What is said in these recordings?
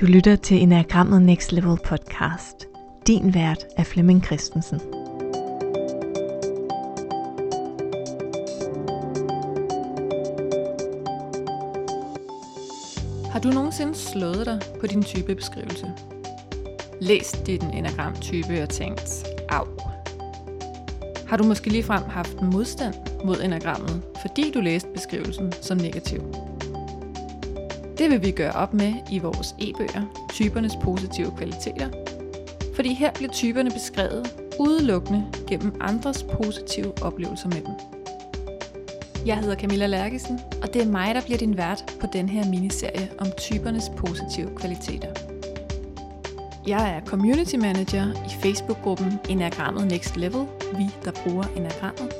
Du lytter til Enagrammet Next Level podcast. Din vært er Flemming Christensen. Har du nogensinde slået dig på din typebeskrivelse? Læst din enagramtype og tænkt, af. Har du måske ligefrem haft modstand mod enagrammet, fordi du læste beskrivelsen som negativ? Det vil vi gøre op med i vores e-bøger, typernes positive kvaliteter. Fordi her bliver typerne beskrevet udelukkende gennem andres positive oplevelser med dem. Jeg hedder Camilla Lærkesen, og det er mig, der bliver din vært på den her miniserie om typernes positive kvaliteter. Jeg er community manager i Facebook-gruppen Enagrammet Next Level, vi der bruger Enagrammet.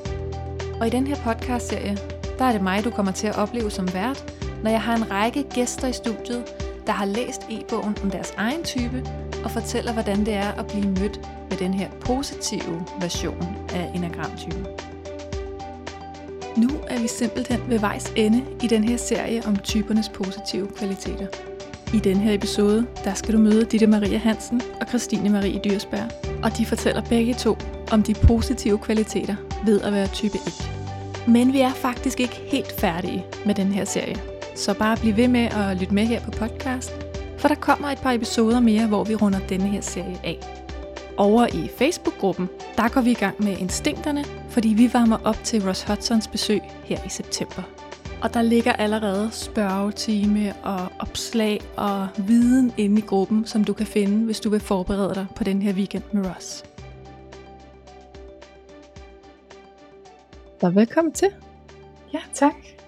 Og i den her podcast-serie, der er det mig, du kommer til at opleve som vært, når jeg har en række gæster i studiet, der har læst e-bogen om deres egen type og fortæller, hvordan det er at blive mødt med den her positive version af enagramtypen. Nu er vi simpelthen ved vejs ende i den her serie om typernes positive kvaliteter. I den her episode, der skal du møde Ditte Maria Hansen og Christine Marie Dyrsberg, og de fortæller begge to om de positive kvaliteter ved at være type 1. Men vi er faktisk ikke helt færdige med den her serie. Så bare bliv ved med at lytte med her på podcast, for der kommer et par episoder mere, hvor vi runder denne her serie af. Over i Facebook-gruppen, der går vi i gang med instinkterne, fordi vi varmer op til Ross Hudsons besøg her i september. Og der ligger allerede spørgetime og opslag og viden inde i gruppen, som du kan finde, hvis du vil forberede dig på den her weekend med Ross. Så velkommen til. Ja, tak.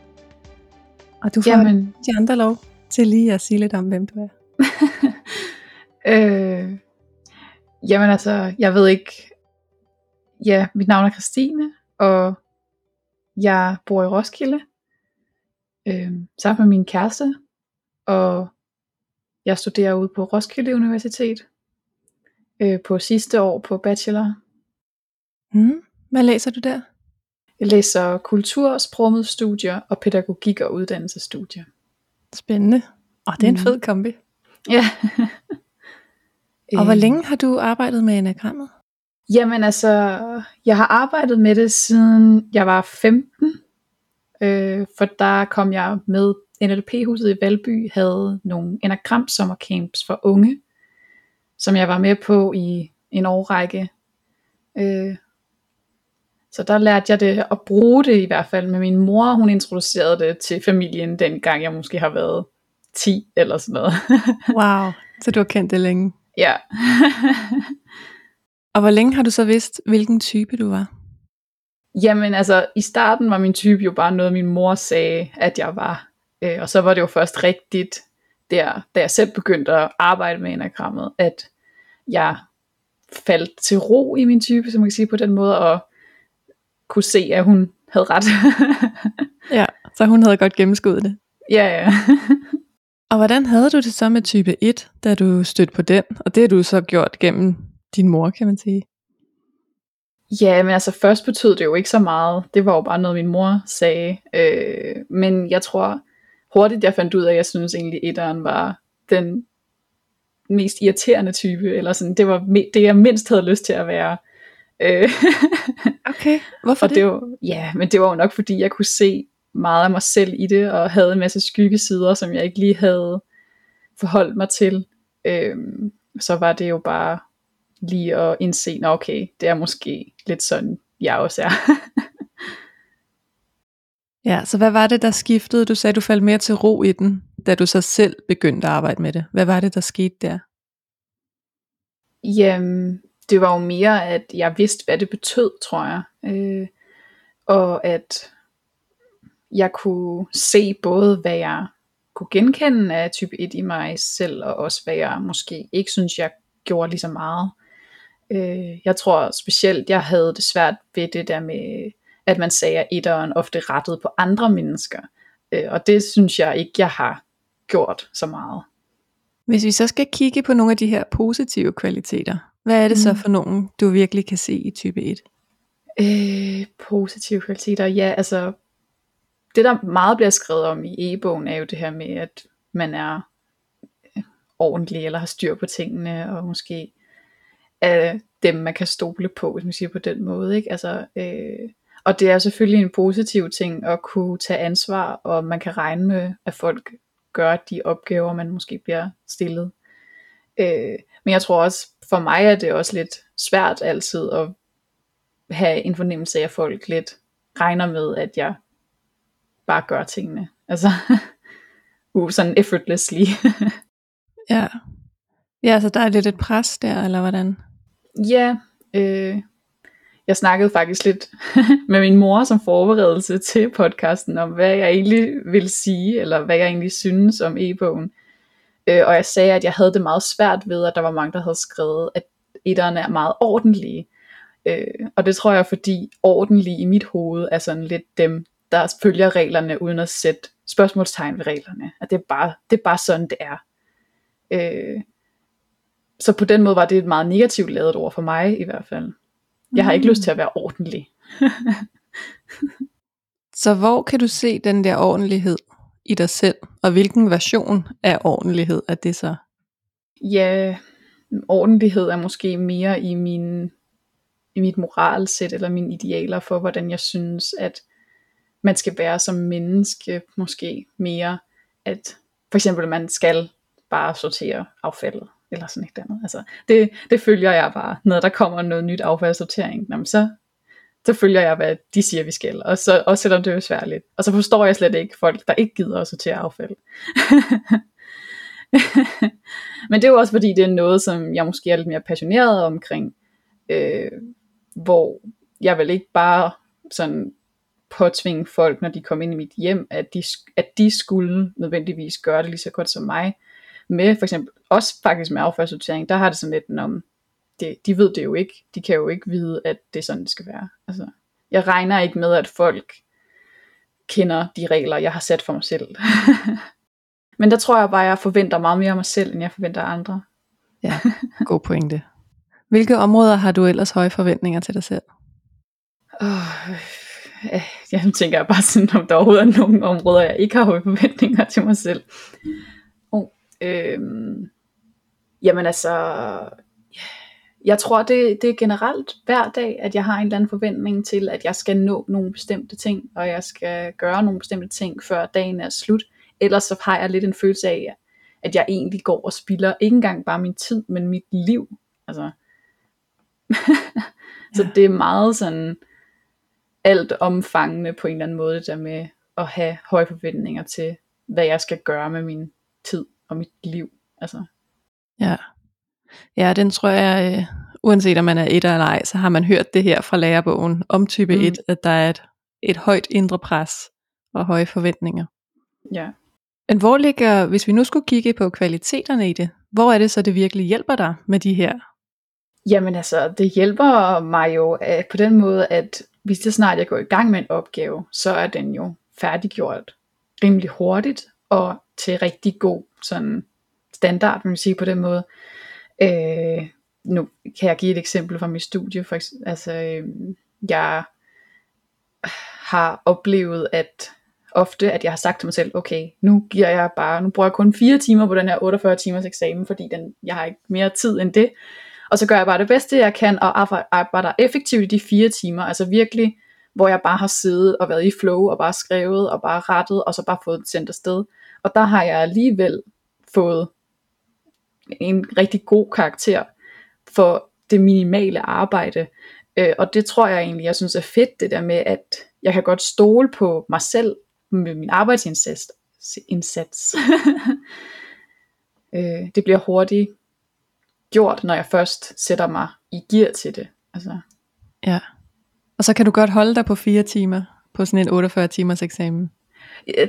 Og du får Jamen. de andre lov til lige at sige lidt om, hvem du er. øh, jamen altså, jeg ved ikke. Ja, mit navn er Christine, og jeg bor i Roskilde, øh, sammen med min kæreste, og jeg studerer ude på Roskilde Universitet, øh, på sidste år på bachelor. Mm. Hvad læser du der? Jeg læser kultur, sprogmødstudier og pædagogik og uddannelsesstudier. Spændende. Og det er en mm. fed kombi. Ja. og hvor længe har du arbejdet med enagrammet? Jamen altså, jeg har arbejdet med det siden jeg var 15. Øh, for der kom jeg med NLP-huset i Valby, havde nogle enagram sommercamps for unge, som jeg var med på i en årrække. Øh, så der lærte jeg det at bruge det i hvert fald med min mor. Hun introducerede det til familien dengang jeg måske har været 10 eller sådan noget. wow, så du har kendt det længe. Ja. og hvor længe har du så vidst, hvilken type du var? Jamen altså, i starten var min type jo bare noget, min mor sagde, at jeg var. Øh, og så var det jo først rigtigt, der, da jeg selv begyndte at arbejde med enagrammet, at jeg faldt til ro i min type, som man kan sige på den måde, og kunne se, at hun havde ret. ja, så hun havde godt gennemskuddet det. Ja, ja. og hvordan havde du det så med type 1, da du stødte på den? Og det har du så gjort gennem din mor, kan man sige. Ja, men altså først betød det jo ikke så meget. Det var jo bare noget, min mor sagde. Øh, men jeg tror hurtigt, jeg fandt ud af, at jeg synes egentlig, etteren var den mest irriterende type. Eller sådan, det var det, jeg mindst havde lyst til at være. Øh, okay, hvorfor og det? det var, ja, men det var jo nok fordi, jeg kunne se meget af mig selv i det, og havde en masse skyggesider, som jeg ikke lige havde forholdt mig til. Øh, så var det jo bare lige at indse, at okay, det er måske lidt sådan, jeg også er. ja, så hvad var det, der skiftede? Du sagde, du faldt mere til ro i den, da du så selv begyndte at arbejde med det. Hvad var det, der skete der? Jamen, det var jo mere, at jeg vidste, hvad det betød, tror jeg. Øh, og at jeg kunne se både, hvad jeg kunne genkende af type 1 i mig selv, og også hvad jeg måske ikke synes, jeg gjorde lige så meget. Øh, jeg tror specielt, jeg havde det svært ved det der med, at man sagde, at etteren ofte rettede på andre mennesker. Øh, og det synes jeg ikke, jeg har gjort så meget. Hvis vi så skal kigge på nogle af de her positive kvaliteter, hvad er det mm. så for nogen, du virkelig kan se i type 1? Øh, positive kvaliteter, ja, altså det der meget bliver skrevet om i e-bogen er jo det her med, at man er øh, ordentlig, eller har styr på tingene, og måske er dem, man kan stole på, hvis man siger på den måde. Ikke? Altså, øh, og det er selvfølgelig en positiv ting at kunne tage ansvar, og man kan regne med, at folk gør de opgaver, man måske bliver stillet. Øh, men jeg tror også, for mig er det også lidt svært altid at have en fornemmelse af, at folk lidt regner med, at jeg bare gør tingene. Altså, uh, sådan effortlessly. ja. Ja, så der er lidt et pres der, eller hvordan? Ja, øh, jeg snakkede faktisk lidt med min mor som forberedelse til podcasten, om hvad jeg egentlig vil sige, eller hvad jeg egentlig synes om e-bogen. Øh, og jeg sagde, at jeg havde det meget svært ved, at der var mange, der havde skrevet, at etterne er meget ordentlige. Øh, og det tror jeg, fordi ordentlige i mit hoved er sådan lidt dem, der følger reglerne uden at sætte spørgsmålstegn ved reglerne. At det er bare, det er bare sådan, det er. Øh, så på den måde var det et meget negativt lavet ord for mig i hvert fald. Jeg har ikke lyst til at være ordentlig. så hvor kan du se den der ordentlighed i dig selv, og hvilken version af ordentlighed er det så? Ja, ordentlighed er måske mere i min i mit moralsæt eller mine idealer for hvordan jeg synes at man skal være som menneske måske mere at for eksempel man skal bare sortere affaldet eller sådan et andet. Altså, det, det følger jeg bare. Når der kommer noget nyt affaldssortering, jamen så, så følger jeg, hvad de siger, vi skal. Og så, også selvom det er svært Og så forstår jeg slet ikke folk, der ikke gider at sortere affald. Men det er jo også fordi, det er noget, som jeg måske er lidt mere passioneret omkring. Øh, hvor jeg vil ikke bare sådan påtvinge folk, når de kommer ind i mit hjem, at de, at de skulle nødvendigvis gøre det lige så godt som mig med for eksempel, også faktisk med affaldssortering, der har det sådan lidt, om det, de ved det jo ikke, de kan jo ikke vide, at det er sådan, det skal være. Altså, jeg regner ikke med, at folk kender de regler, jeg har sat for mig selv. Men der tror jeg bare, at jeg forventer meget mere af mig selv, end jeg forventer af andre. Ja, god pointe. Hvilke områder har du ellers høje forventninger til dig selv? Oh, jeg tænker bare sådan, om der overhovedet er nogle områder, jeg ikke har høje forventninger til mig selv. Øhm, jamen altså, jeg tror det, det er generelt hver dag, at jeg har en eller anden forventning til, at jeg skal nå nogle bestemte ting, og jeg skal gøre nogle bestemte ting, før dagen er slut. Ellers så har jeg lidt en følelse af, at jeg egentlig går og spilder ikke engang bare min tid, men mit liv. Altså. så det er meget sådan alt omfangende på en eller anden måde, det der med at have høje forventninger til, hvad jeg skal gøre med min tid og mit liv. Altså. Ja. Ja, den tror jeg, øh, uanset om man er et eller ej, så har man hørt det her fra lærebogen om type mm. 1, at der er et, et højt indre pres og høje forventninger. Ja. Men hvor ligger, hvis vi nu skulle kigge på kvaliteterne i det, hvor er det så, det virkelig hjælper dig med de her? Jamen altså, det hjælper mig jo uh, på den måde, at hvis det snart jeg går i gang med en opgave, så er den jo færdiggjort rimelig hurtigt, og til rigtig god sådan standard, vil man sige på den måde. Øh, nu kan jeg give et eksempel fra mit studie. For eksempel, altså, øh, jeg har oplevet, at ofte, at jeg har sagt til mig selv, okay, nu giver jeg bare, nu bruger jeg kun 4 timer på den her 48 timers eksamen, fordi den, jeg har ikke mere tid end det. Og så gør jeg bare det bedste, jeg kan, og arbejder effektivt i de 4 timer. Altså virkelig, hvor jeg bare har siddet og været i flow, og bare skrevet, og bare rettet, og så bare fået det sendt afsted. Og der har jeg alligevel fået en rigtig god karakter for det minimale arbejde. Øh, og det tror jeg egentlig, jeg synes er fedt, det der med, at jeg kan godt stole på mig selv med min arbejdsindsats. Indsats. øh, det bliver hurtigt gjort, når jeg først sætter mig i gear til det. Altså. Ja. Og så kan du godt holde dig på fire timer på sådan en 48 timers eksamen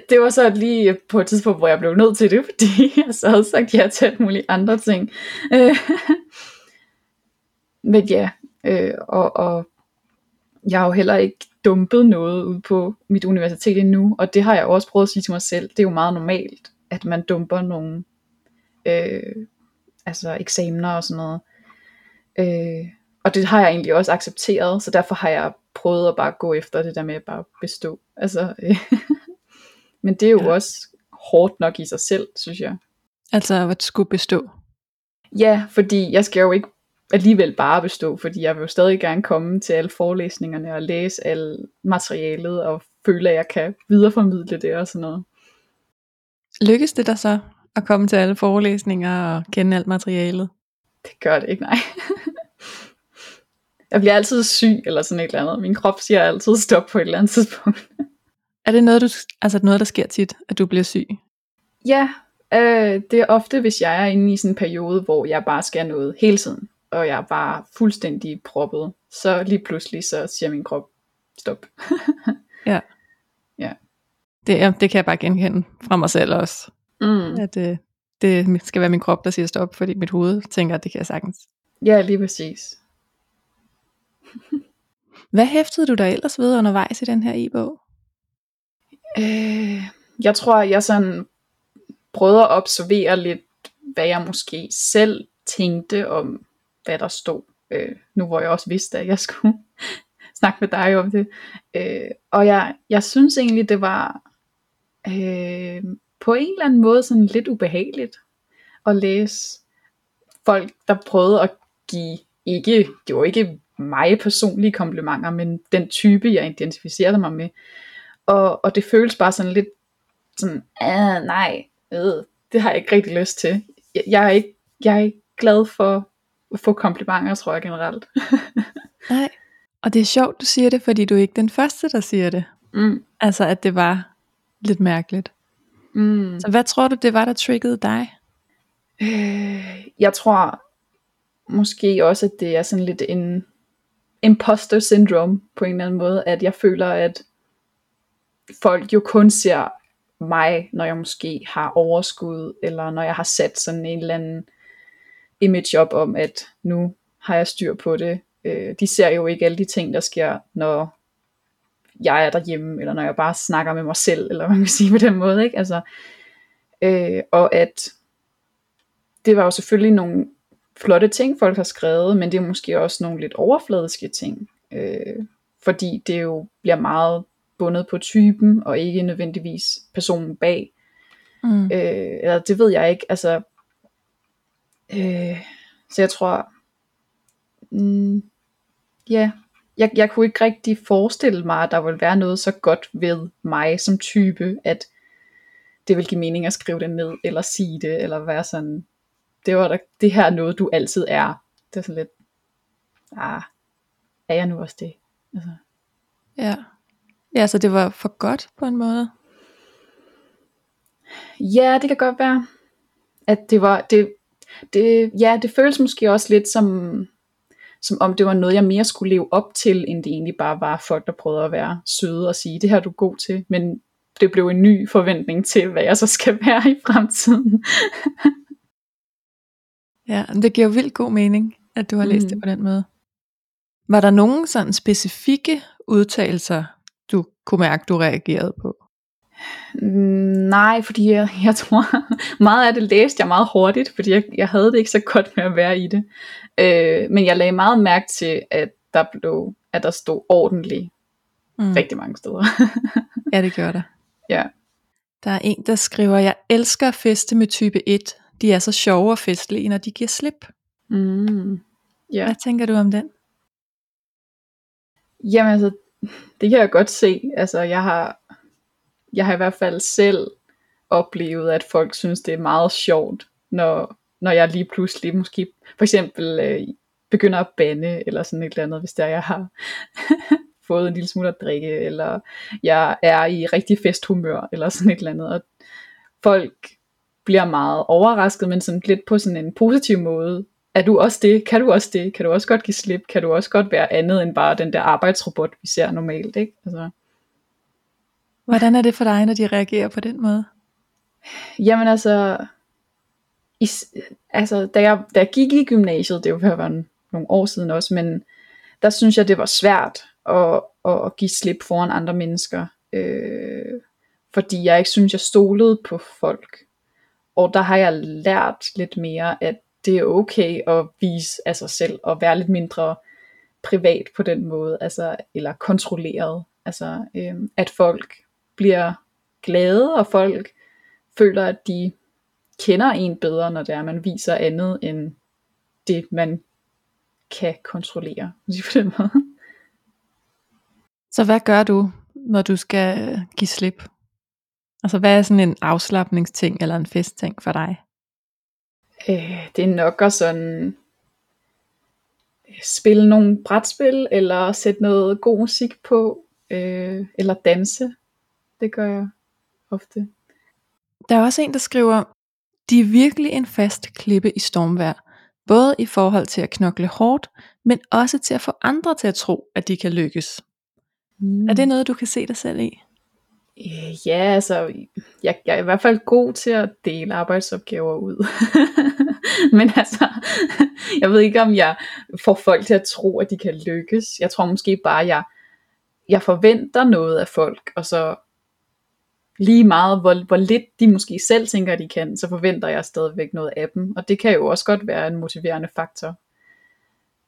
det var så lige på et tidspunkt, hvor jeg blev nødt til det, fordi jeg så havde sagt ja til alt mulige andre ting. Øh, men ja, øh, og, og jeg har jo heller ikke dumpet noget ud på mit universitet endnu, og det har jeg også prøvet at sige til mig selv. Det er jo meget normalt, at man dumper nogle øh, altså eksamener og sådan noget. Øh, og det har jeg egentlig også accepteret, så derfor har jeg prøvet at bare gå efter det der med at bare bestå. Altså, øh, Men det er jo ja. også hårdt nok i sig selv, synes jeg. Altså at skulle bestå. Ja, fordi jeg skal jo ikke alligevel bare bestå, fordi jeg vil jo stadig gerne komme til alle forelæsningerne og læse alt materialet og føle, at jeg kan videreformidle det og sådan noget. Lykkes det dig så at komme til alle forelæsninger og kende alt materialet? Det gør det ikke, nej. jeg bliver altid syg eller sådan et eller andet. Min krop siger altid stop på et eller andet tidspunkt. Er det noget, du, altså noget, der sker tit, at du bliver syg? Ja, øh, det er ofte, hvis jeg er inde i sådan en periode, hvor jeg bare skal noget hele tiden, og jeg er bare fuldstændig proppet, så lige pludselig så siger min krop stop. Ja. Ja. Det, ja, det kan jeg bare genkende fra mig selv også. Mm. At øh, det skal være min krop, der siger stop, fordi mit hoved tænker, at det kan jeg sagtens. Ja, lige præcis. Hvad hæftede du dig ellers ved undervejs i den her e-bog? Øh, jeg tror, jeg sådan prøvede at observere lidt, hvad jeg måske selv tænkte om, hvad der stod. Øh, nu hvor jeg også vidste, at jeg skulle snakke med dig om det. Øh, og jeg, jeg synes egentlig, det var øh, på en eller anden måde sådan lidt ubehageligt at læse folk, der prøvede at give ikke, det var ikke mig personlige komplimenter, men den type, jeg identificerede mig med. Og, og det føles bare sådan lidt sådan, ah, nej, øh, det har jeg ikke rigtig lyst til. Jeg, jeg, er ikke, jeg er ikke glad for at få komplimenter, tror jeg generelt. Nej. Og det er sjovt, du siger det, fordi du er ikke den første, der siger det. mm, Altså, at det var lidt mærkeligt. mm. Så hvad tror du, det var, der triggede dig? Øh, jeg tror måske også, at det er sådan lidt en imposter syndrome på en eller anden måde, at jeg føler, at folk jo kun ser mig, når jeg måske har overskud, eller når jeg har sat sådan en eller anden image op om, at nu har jeg styr på det. Øh, de ser jo ikke alle de ting, der sker, når jeg er derhjemme, eller når jeg bare snakker med mig selv, eller hvad man kan sige på den måde. Ikke? Altså, øh, og at det var jo selvfølgelig nogle flotte ting, folk har skrevet, men det er måske også nogle lidt overfladiske ting, øh, fordi det jo bliver meget bundet på typen, og ikke nødvendigvis personen bag. Mm. Øh, eller det ved jeg ikke, altså, øh, så jeg tror, mm, ja, jeg, jeg kunne ikke rigtig forestille mig, at der ville være noget så godt ved mig som type, at det vil give mening at skrive det ned, eller sige det, eller være sådan, det var da, det her er noget, du altid er. Det er sådan lidt, ah, er jeg nu også det? Altså, Ja. Ja, så det var for godt på en måde. ja, det kan godt være, at det var, det, det, ja, det føles måske også lidt som, som om det var noget, jeg mere skulle leve op til, end det egentlig bare var folk, der prøvede at være søde og sige, det her er du god til, men det blev en ny forventning til, hvad jeg så skal være i fremtiden. Ja, det giver vildt god mening, at du har læst Mm. det på den måde. Var der nogen sådan specifikke udtalelser, du kunne mærke, du reagerede på? Mm, Nej, fordi jeg, jeg tror, meget af det læste jeg meget hurtigt, fordi jeg, jeg havde det ikke så godt med at være i det. Øh, men jeg lagde meget mærke til, at der blev, at der stod ordentligt Mm. rigtig mange steder. Ja, det gør der. ja. Der er en, der skriver, jeg elsker at feste med type 1. De er så sjove og festlige, når de giver slip. Mm. ja. Hvad tænker du om den? Jamen altså, det kan jeg godt se. Altså, jeg har, jeg har i hvert fald selv oplevet, at folk synes, det er meget sjovt, når, når jeg lige pludselig måske for eksempel øh, begynder at bande, eller sådan et eller andet, hvis der jeg har fået en lille smule at drikke, eller jeg er i rigtig festhumør, eller sådan et eller andet. Og folk bliver meget overrasket, men sådan lidt på sådan en positiv måde. Er du også det? Kan du også det? Kan du også godt give slip? Kan du også godt være andet end bare den der arbejdsrobot, vi ser normalt? Ikke? Altså, Hvordan er det for dig, når de reagerer på den måde? Jamen altså, i, altså da, jeg, da jeg gik i gymnasiet, det er jo være nogle år siden også, men der synes jeg, det var svært at, at, at give slip foran andre mennesker, øh, fordi jeg ikke synes, jeg stolede på folk. Og der har jeg lært lidt mere, at det er okay at vise af sig selv, og være lidt mindre privat på den måde, altså, eller kontrolleret. Altså, øh, at folk bliver glade, og folk føler, at de kender en bedre, når det er, man viser andet end det, man kan kontrollere. På den måde. Så hvad gør du, når du skal give slip? Altså hvad er sådan en afslappningsting eller en festting for dig? Øh, det er nok at sådan spille nogle brætspil, eller sætte noget god musik på, øh, eller danse. Det gør jeg ofte. Der er også en, der skriver, de er virkelig en fast klippe i stormvær. Både i forhold til at knokle hårdt, men også til at få andre til at tro, at de kan lykkes. Mm. Er det noget, du kan se dig selv i? Øh, ja, altså, jeg, jeg er i hvert fald god til at dele arbejdsopgaver ud. Men altså, jeg ved ikke, om jeg får folk til at tro, at de kan lykkes. Jeg tror måske bare, at jeg, jeg forventer noget af folk, og så lige meget, hvor, hvor lidt de måske selv tænker, de kan, så forventer jeg stadigvæk noget af dem. Og det kan jo også godt være en motiverende faktor.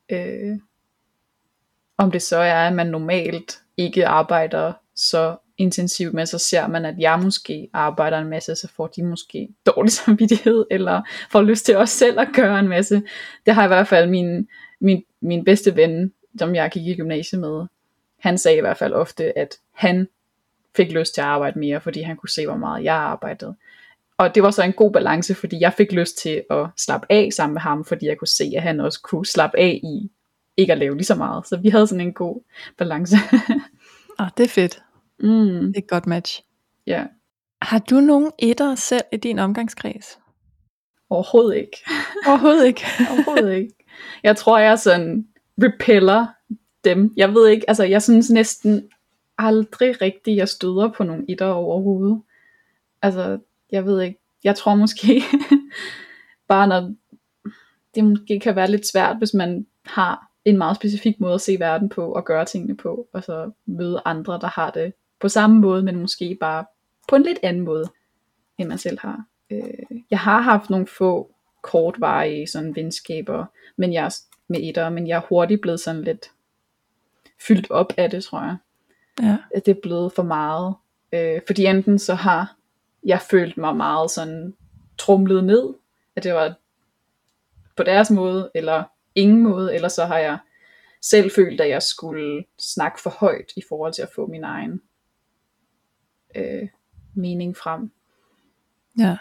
Øh, om det så er, at man normalt ikke arbejder så intensivt med, så ser man, at jeg måske arbejder en masse, så får de måske dårlig samvittighed, eller får lyst til også selv at gøre en masse. Det har i hvert fald min, min, min bedste ven, som jeg gik i gymnasiet med, han sagde i hvert fald ofte, at han fik lyst til at arbejde mere, fordi han kunne se, hvor meget jeg arbejdede. Og det var så en god balance, fordi jeg fik lyst til at slappe af sammen med ham, fordi jeg kunne se, at han også kunne slappe af i ikke at lave lige så meget. Så vi havde sådan en god balance. ah, det er fedt. Mm. Det er et godt match. Ja. Har du nogen etter selv i din omgangskreds? Overhovedet ikke. Overhovedet ikke. Overhovedet ikke. Jeg tror, jeg sådan repeller dem. Jeg ved ikke, altså jeg synes næsten aldrig rigtigt, jeg støder på nogle etter overhovedet. Altså, jeg ved ikke, jeg tror måske, bare når det måske kan være lidt svært, hvis man har en meget specifik måde at se verden på og gøre tingene på, og så møde andre, der har det på samme måde, men måske bare på en lidt anden måde, end man selv har. Øh, jeg har haft nogle få kortvarige sådan venskaber, men jeg med etter, men jeg er hurtigt blevet sådan lidt fyldt op af det, tror jeg. Ja. At det er blevet for meget. Øh, fordi enten så har jeg følt mig meget sådan trumlet ned, at det var på deres måde, eller ingen måde, eller så har jeg selv følt, at jeg skulle snakke for højt i forhold til at få min egen øh, mening frem. Ja,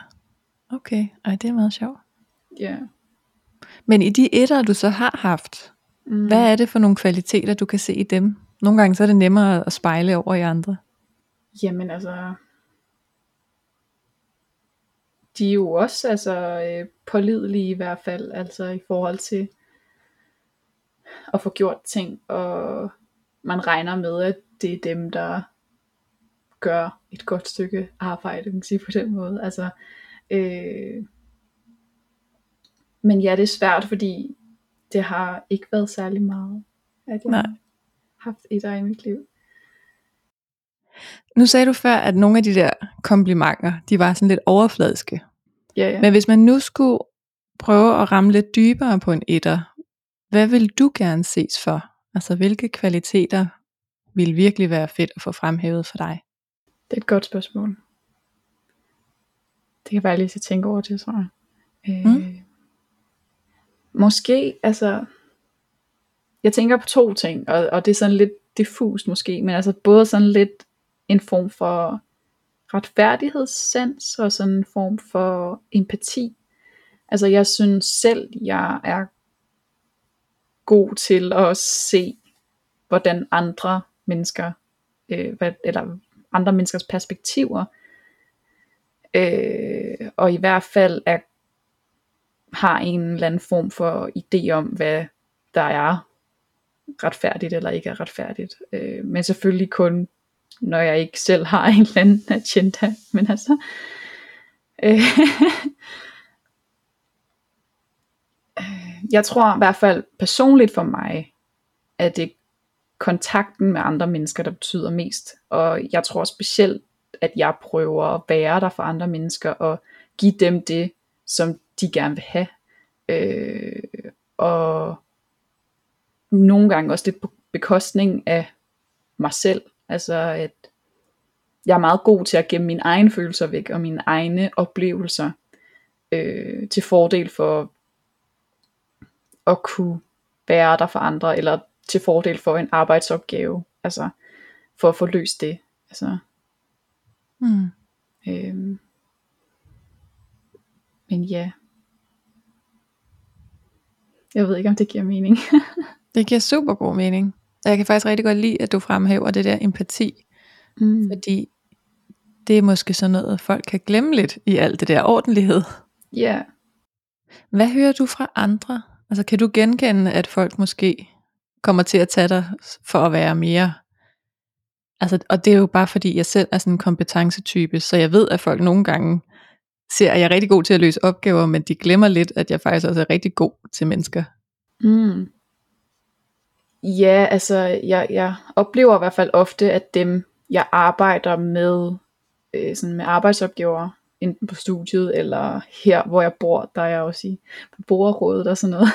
okay. Ej, det er meget sjovt. Ja. Men i de etter, du så har haft, mm. hvad er det for nogle kvaliteter, du kan se i dem? Nogle gange så er det nemmere at spejle over i andre. Jamen altså, de er jo også altså, øh, pålidelige i hvert fald, altså i forhold til at få gjort ting, og man regner med, at det er dem, der gør et godt stykke arbejde, kan sige på den måde. Altså, øh, men ja, det er svært, fordi det har ikke været særlig meget, at jeg Nej. har haft et i mit liv. Nu sagde du før, at nogle af de der komplimenter, de var sådan lidt overfladiske. Ja, ja. Men hvis man nu skulle prøve at ramme lidt dybere på en etter, hvad vil du gerne ses for? Altså hvilke kvaliteter vil virkelig være fedt at få fremhævet for dig? Det er et godt spørgsmål. Det kan være lige til at tænke over det, tror jeg. Øh, Mm. Måske, altså, jeg tænker på to ting, og, og det er sådan lidt diffust måske, men altså både sådan lidt en form for retfærdighedssans, og sådan en form for empati. Altså jeg synes selv, jeg er god til at se, hvordan andre mennesker, øh, hvad, eller andre menneskers perspektiver, øh, og i hvert fald er, har en eller anden form for idé om, hvad der er retfærdigt eller ikke er retfærdigt. Øh, men selvfølgelig kun, når jeg ikke selv har en eller anden agenda. Men altså, øh, øh, jeg tror i hvert fald personligt for mig, at det kontakten med andre mennesker, der betyder mest. Og jeg tror specielt, at jeg prøver at være der for andre mennesker, og give dem det, som de gerne vil have. Øh, og nogle gange også lidt på bekostning af mig selv. Altså at jeg er meget god til at gemme mine egne følelser væk, og mine egne oplevelser. øh, til fordel for at kunne være der for andre, eller til fordel for en arbejdsopgave, altså for at få løst det. Altså, Mm. øhm, men ja, jeg ved ikke, om det giver mening. Det giver super god mening. Og jeg kan faktisk rigtig godt lide, at du fremhæver det der empati, mm. fordi det er måske sådan noget, folk kan glemme lidt i alt det der ordentlighed. Ja, Hvad hører du fra andre? Altså kan du genkende, at folk måske kommer til at tage dig for at være mere Altså, og det er jo bare fordi, jeg selv er sådan en kompetencetype, så jeg ved, at folk nogle gange ser, at jeg er rigtig god til at løse opgaver, men de glemmer lidt, at jeg faktisk også er rigtig god til mennesker. Mm. Ja, altså jeg, jeg oplever i hvert fald ofte, at dem jeg arbejder med, øh, sådan med arbejdsopgaver, enten på studiet eller her, hvor jeg bor, der er jeg også i beboerrådet og sådan noget,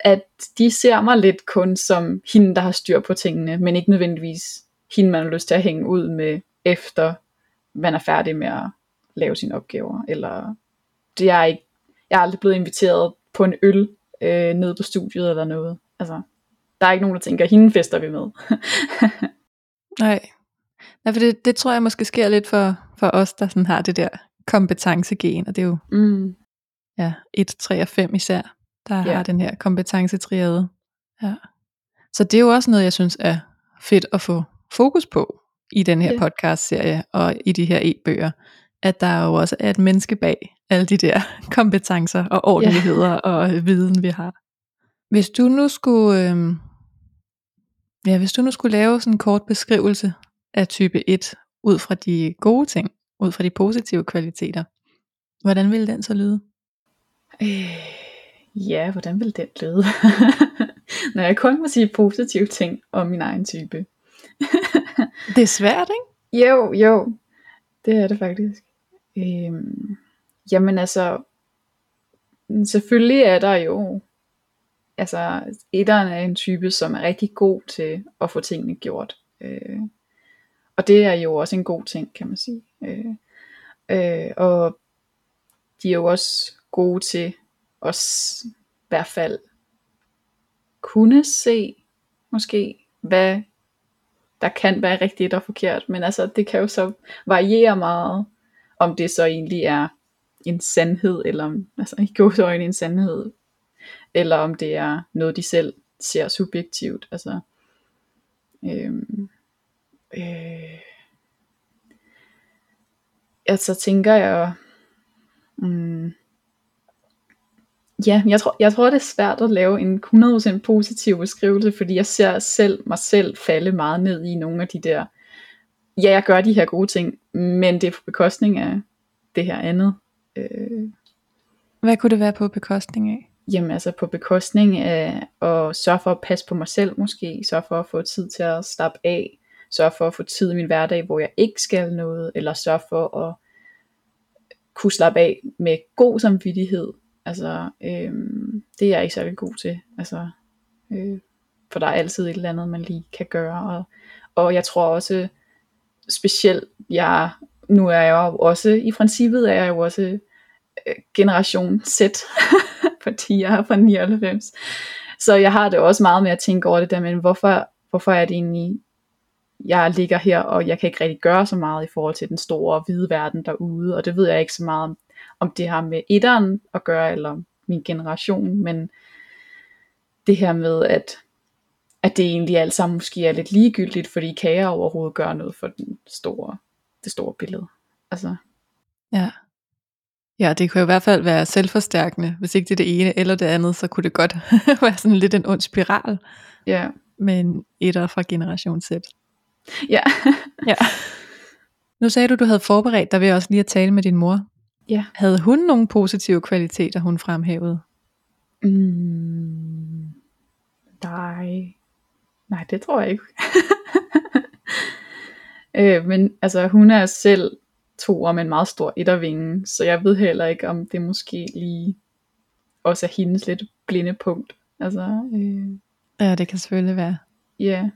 at de ser mig lidt kun som hende, der har styr på tingene, men ikke nødvendigvis hende, man har lyst til at hænge ud med, efter man er færdig med at lave sine opgaver. Eller det er ikke, jeg er aldrig blevet inviteret på en øl øh, nede på studiet eller noget. Altså, der er ikke nogen, der tænker, hende fester vi med. Nej. Nej, for det, det tror jeg måske sker lidt for, for os, der sådan har det der kompetencegen, og det er jo mm. ja, 1, 3 og 5 især, der Ja. har den her kompetencetriade. Ja. Så det er jo også noget, jeg synes er fedt at få fokus på i den her Ja. podcast-serie og i de her e-bøger, at der jo også er et menneske bag alle de der kompetencer og ordentligheder og viden, vi har. Hvis du nu skulle, øhm, ja, hvis du nu skulle lave sådan en kort beskrivelse af type 1, ud fra de gode ting, ud fra de positive kvaliteter, hvordan ville den så lyde? Øh, ja, hvordan vil den lyde? Når jeg kun må sige positive ting om min egen type. Det er svært, ikke? Jo, jo. Det er det faktisk. Øhm, jamen altså, selvfølgelig er der jo, altså etteren er en type, som er rigtig god til at få tingene gjort. Øh, og det er jo også en god ting, kan man sige. Øh, øh, og de er jo også gode til også i hvert fald kunne se, måske, hvad der kan være rigtigt og forkert, men altså det kan jo så variere meget, om det så egentlig er en sandhed, eller om, altså i gåsøjne en sandhed, eller om det er noget, de selv ser subjektivt. Altså, øhm, øh, altså tænker jeg, mm, ja, jeg tror, jeg tror, det er svært at lave en 100% positiv beskrivelse, fordi jeg ser selv mig selv falde meget ned i nogle af de der, ja, jeg gør de her gode ting, men det er på bekostning af det her andet. Øh, Hvad kunne det være på bekostning af? jamen altså på bekostning af at sørge for at passe på mig selv måske, sørge for at få tid til at slappe af, sørge for at få tid i min hverdag, hvor jeg ikke skal noget, eller sørge for at kunne slappe af med god samvittighed. Altså, øh, det er jeg ikke særlig god til. Altså, øh, for der er altid et eller andet, man lige kan gøre. Og, og jeg tror også, specielt, jeg, nu er jeg jo også, i princippet er jeg jo også øh, generation Z, fordi jeg er fra 99. Så jeg har det også meget med at tænke over det der, men hvorfor, hvorfor er det egentlig, jeg ligger her, og jeg kan ikke rigtig gøre så meget i forhold til den store hvide verden derude, og det ved jeg ikke så meget om, om det har med etteren at gøre, eller min generation, men det her med, at, at det egentlig alt sammen måske er lidt ligegyldigt, fordi kan jeg overhovedet gøre noget for den store, det store billede. Altså, Ja. Ja, det kunne jo i hvert fald være selvforstærkende. Hvis ikke det er det ene eller det andet, så kunne det godt være sådan lidt en ond spiral ja. med en etter fra generation Z. Ja. Ja. Nu sagde du, du havde forberedt dig ved også lige at tale med din mor. Ja. Havde hun nogle positive kvaliteter, hun fremhævede? Mm, nej. Nej, det tror jeg ikke. øh, men altså, hun er selv to med en meget stor ettervinge, så jeg ved heller ikke, om det måske lige også er hendes lidt blinde punkt. Altså, øh, Ja, det kan selvfølgelig være. ja.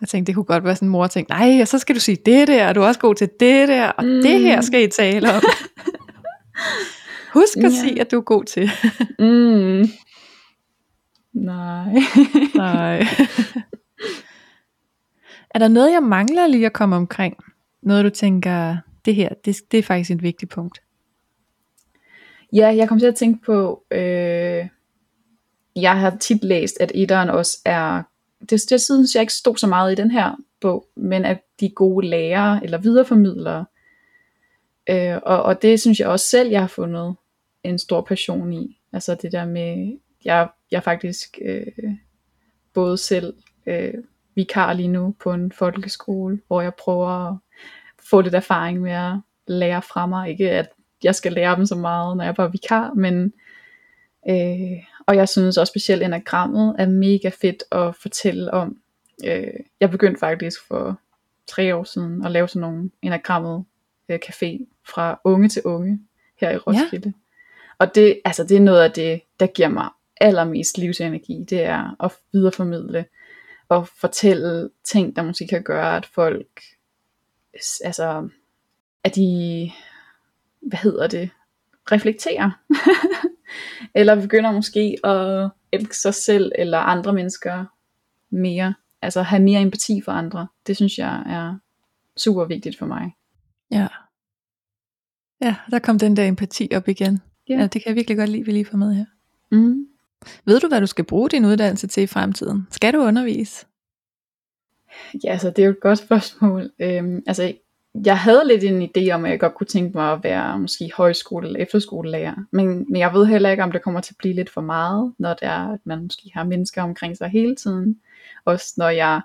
Jeg tænkte, det kunne godt være sådan en mor tænkte, nej, og så skal du sige det der, og du er også god til det der, og mm. det her skal I tale om. Husk at ja. sige, at du er god til. mm. Nej. nej. er der noget, jeg mangler lige at komme omkring? Noget, du tænker, det her, det, det er faktisk et vigtigt punkt. Ja, jeg kom til at tænke på, øh, jeg har tit læst, at etteren også er, det, det synes jeg ikke stod så meget i den her bog, men at de gode lærere eller videreformidlere, øh, og, og det synes jeg også selv, jeg har fundet en stor passion i. Altså det der med, jeg, jeg faktisk øh, både selv øh, vikar lige nu på en folkeskole, hvor jeg prøver at få lidt erfaring med at lære fra mig. Ikke at jeg skal lære dem så meget, når jeg bare vikar, men øh, og jeg synes også specielt enagrammet er mega fedt at fortælle om. Øh, jeg begyndte faktisk for tre år siden at lave sådan nogle enagrammet øh, café fra unge til unge her i Roskilde. Ja. Og det, altså, det er noget af det, der giver mig allermest livsenergi, det er at videreformidle og fortælle ting, der måske kan gøre, at folk, altså, at de, hvad hedder det, reflekterer. eller begynder måske at elske sig selv eller andre mennesker mere. Altså have mere empati for andre. Det synes jeg er super vigtigt for mig. Ja. Ja, der kom den der empati op igen. Ja, ja det kan jeg virkelig godt lide, vi lige får med her. Mm. Ved du, hvad du skal bruge din uddannelse til i fremtiden? Skal du undervise? Ja, altså det er jo et godt spørgsmål. Øhm, altså jeg havde lidt en idé om, at jeg godt kunne tænke mig at være måske højskole- eller efterskolelærer. Men, men jeg ved heller ikke, om det kommer til at blive lidt for meget, når det er, at man måske har mennesker omkring sig hele tiden. Også når jeg